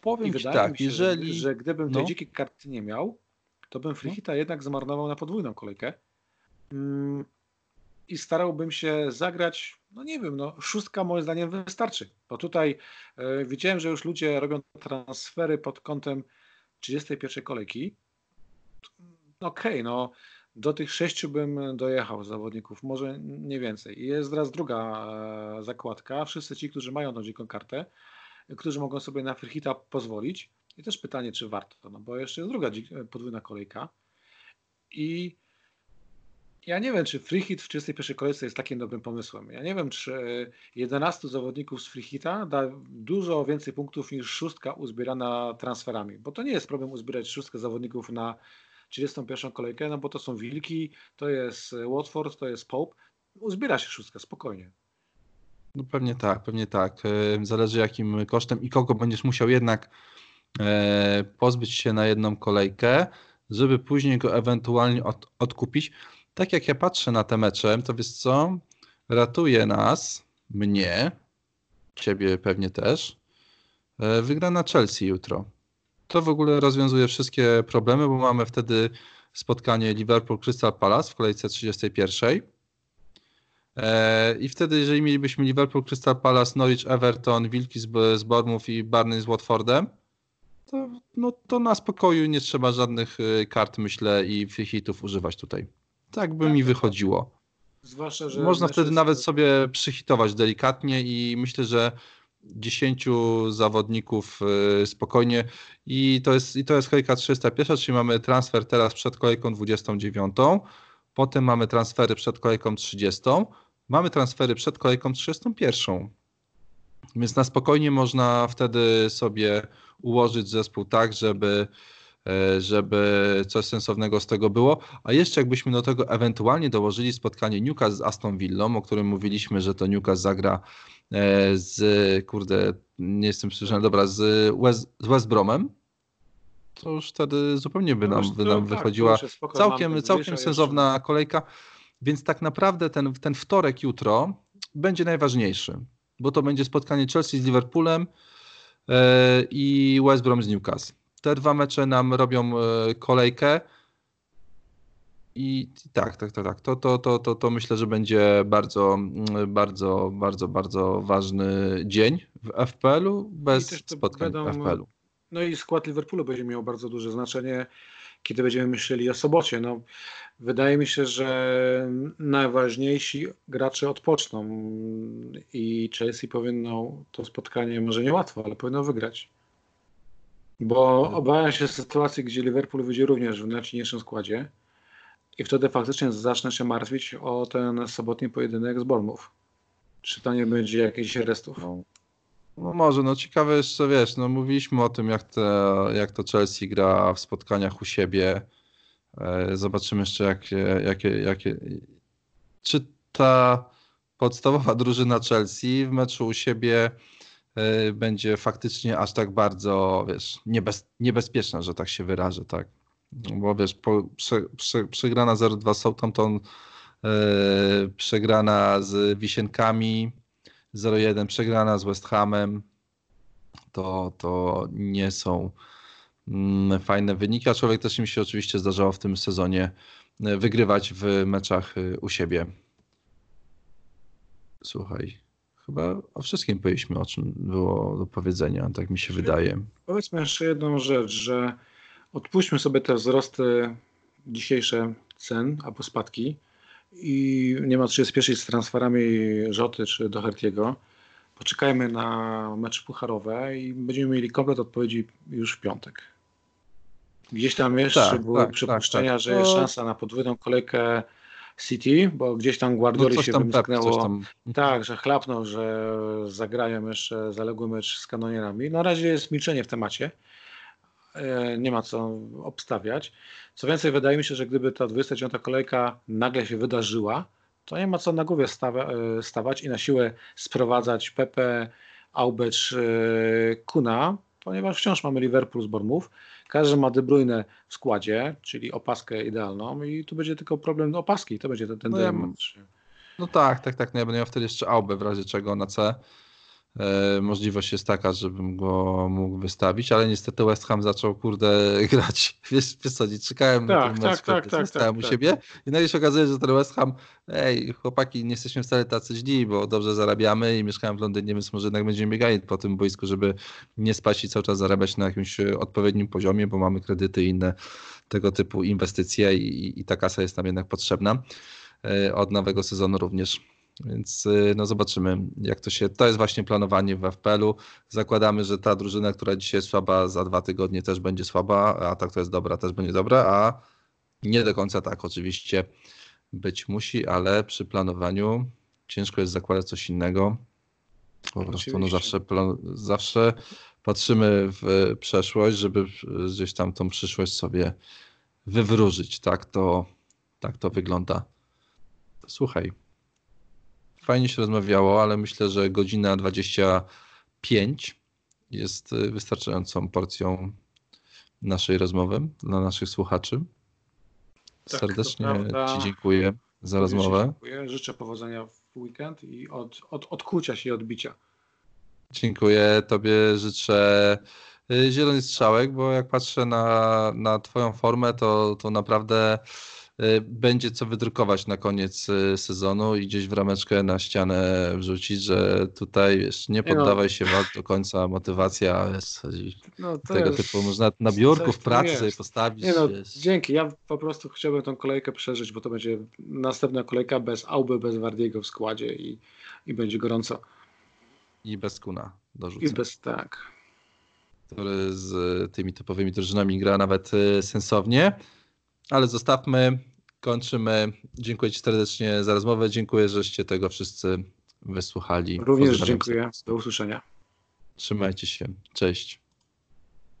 Speaker 1: Powiem I tak, się, jeżeli...
Speaker 2: że gdybym no. tej dzikiej karty nie miał, to bym Freehita jednak zmarnował na podwójną kolejkę. Mm, I starałbym się zagrać, no nie wiem, no szóstka moim zdaniem wystarczy. Bo tutaj y, widziałem, że już ludzie robią transfery pod kątem 31 kolejki. No okej, okay, no do tych sześciu bym dojechał zawodników, może nie więcej. I jest teraz druga e, zakładka. Wszyscy ci, którzy mają tą dziką kartę, którzy mogą sobie na Freehita pozwolić. I też pytanie, czy warto, no bo jeszcze jest druga podwójna kolejka. I ja nie wiem, czy free hit w 31 kolejce jest takim dobrym pomysłem. Ja nie wiem, czy 11 zawodników z free hita da dużo więcej punktów niż szóstka uzbierana transferami, bo to nie jest problem uzbierać szóstkę zawodników na 31 kolejkę, no bo to są Wilki, to jest Watford, to jest Pope. Uzbiera się szóstka, spokojnie.
Speaker 1: No pewnie tak, pewnie tak. E, zależy jakim kosztem i kogo będziesz musiał jednak e, pozbyć się na jedną kolejkę, żeby później go ewentualnie od, odkupić tak jak ja patrzę na te mecze, to wiesz co, ratuje nas, mnie, ciebie pewnie też, e, wygrana Chelsea jutro. To w ogóle rozwiązuje wszystkie problemy, bo mamy wtedy spotkanie Liverpool-Crystal Palace w kolejce 31. E, I wtedy, jeżeli mielibyśmy Liverpool, Crystal Palace, Norwich, Everton, Wilki z, z Bournemouth i Barney z Watfordem, to, no, to na spokoju nie trzeba żadnych e, kart, myślę, i hitów używać tutaj. Tak by tak, mi tak, tak. wychodziło. Zwłaszcza, że Można wtedy jest... nawet sobie przyhitować delikatnie i myślę, że 10 zawodników y, spokojnie i to jest, i to jest kolejka 301, czyli mamy transfer teraz przed kolejką 29, potem mamy transfery przed kolejką 30, mamy transfery przed kolejką 31. Więc na spokojnie można wtedy sobie ułożyć zespół tak, żeby E, żeby coś sensownego z tego było. A jeszcze jakbyśmy do tego ewentualnie dołożyli spotkanie Newcastle z Aston Villą, o którym mówiliśmy, że to Newcastle zagra e, z, kurde, nie jestem przyjrzany, dobra, z West, z West Bromem, to już wtedy zupełnie by nam, by nam tak, wychodziła całkiem, całkiem sensowna kolejka. Więc tak naprawdę ten, ten wtorek jutro będzie najważniejszy, bo to będzie spotkanie Chelsea z Liverpoolem i West Brom z Newcastle te dwa mecze nam robią e, kolejkę. I tak, tak, tak, tak. To, to, to, to, to myślę, że będzie bardzo, mm, bardzo, bardzo, bardzo ważny dzień w FPL-u bez spotkań będą, w FPL-u.
Speaker 2: No i skład Liverpoolu będzie miał bardzo duże znaczenie, kiedy będziemy myśleli o sobocie. No, wydaje mi się, że najważniejsi gracze odpoczną i Chelsea powinno to spotkanie, może niełatwo, ale powinno wygrać. Bo obawiam się sytuacji, gdzie Liverpool wyjdzie również w najsilniejszym składzie i wtedy faktycznie zacznę się martwić o ten sobotni pojedynek z Bournemouth. Czy to nie będzie jakiś restów?
Speaker 1: No, no może, no ciekawe jeszcze, wiesz, no mówiliśmy o tym, jak, te, jak to Chelsea gra w spotkaniach u siebie. E, zobaczymy jeszcze, jakie, jakie, jakie, czy ta podstawowa drużyna Chelsea w meczu u siebie E, będzie faktycznie aż tak bardzo, wiesz, niebez, niebezpieczna, że tak się wyrażę, tak. Bo wiesz, po, prze, prze, przegrana 0-2 Southampton, yy, przegrana z Wisienkami 0-1, przegrana z West Hamem, to, to nie są fajne wyniki, a człowiek też mi się oczywiście zdarzało w tym sezonie e, wygrywać w meczach u siebie. Słuchaj, Chyba o wszystkim powiedzieliśmy, o czym było do powiedzenia, tak mi się wydaje.
Speaker 2: Powiedzmy jeszcze jedną rzecz, że odpuśćmy sobie te wzrosty dzisiejsze cen albo spadki i nie ma co się spieszyć z transferami Rzoty czy Doherty'ego. Poczekajmy na mecze pucharowe i będziemy mieli komplet odpowiedzi już w piątek. Gdzieś tam jeszcze tak, były tak, tak przypuszczenia, tak, że jest szansa na podwójną kolejkę City, bo gdzieś tam Guardioli no się tam, wymknęło. Tam... Tak, że chlapnął, że zagrają jeszcze zaległy mecz z kanonierami. Na razie jest milczenie w temacie. E, nie ma co obstawiać. Co więcej, wydaje mi się, że gdyby ta 29 kolejka nagle się wydarzyła, to nie ma co na głowie stawa e, stawać i na siłę sprowadzać Pepe, Aubecz, e, Kuna, ponieważ wciąż mamy Liverpool z Bormów. Każdy ma De Bruyne w składzie, czyli opaskę idealną i tu będzie tylko problem opaski, to będzie ten, ten
Speaker 1: no, ja, no tak, tak, tak. No ja będę miał wtedy jeszcze Aubę w razie czego na C. E, możliwość jest taka, żebym go mógł wystawić, ale niestety West Ham zaczął, kurde, grać. Wiesz, wiesz co, nie czekałem tak, na ten tak, mecz, tak, tak, tak, u tak, siebie i nagle się okazuje, że ten West Ham, ej, chłopaki, nie jesteśmy wcale tacy źli, bo dobrze zarabiamy i mieszkałem w Londynie, więc może jednak będziemy biegali po tym boisku, żeby nie spać i cały czas zarabiać na jakimś odpowiednim poziomie, bo mamy kredyty i inne tego typu inwestycje i, i ta kasa jest nam jednak potrzebna e, od nowego sezonu również. Więc y, no zobaczymy, jak to się. To jest właśnie planowanie w FPL-u. Zakładamy, że ta drużyna, która dzisiaj jest słaba, za dwa tygodnie też będzie słaba, a ta, która jest dobra, też będzie dobra, a nie do końca tak oczywiście być musi, ale przy planowaniu ciężko jest zakładać coś innego. Po prostu no zawsze, plan, zawsze patrzymy w przeszłość, żeby gdzieś tam tą przyszłość sobie wywróżyć. Tak to, tak to wygląda. Słuchaj, fajnie się rozmawiało, ale myślę, że godzina 25 jest wystarczającą porcją naszej rozmowy dla naszych słuchaczy. Tak, Serdecznie Ci dziękuję za rozmowę.
Speaker 2: Dziękuję. Życzę powodzenia w weekend i od, od odkucia się i odbicia.
Speaker 1: Dziękuję. Tobie życzę y, zielony strzałek, bo jak patrzę na, na Twoją formę, to, to naprawdę y, będzie co wydrukować na koniec y, sezonu i gdzieś w rameczkę na ścianę wrzucić, że tutaj wiesz, nie poddawaj się walk do końca, motywacja jest no, tego jest, typu. Można na biurku w pracy sobie postawić.
Speaker 2: No, dzięki, ja po prostu chciałbym tą kolejkę przeżyć, bo to będzie następna kolejka bez Auby, bez Wardiego w składzie i, i będzie gorąco.
Speaker 1: I bez Kuna dorzucę.
Speaker 2: I bez, tak.
Speaker 1: Który z tymi topowymi drużynami gra nawet y, sensownie. Ale zostawmy, kończymy. Dziękuję Ci serdecznie za rozmowę. Dziękuję, żeście tego wszyscy wysłuchali.
Speaker 2: Również dziękuję. Do usłyszenia.
Speaker 1: Trzymajcie się. Cześć.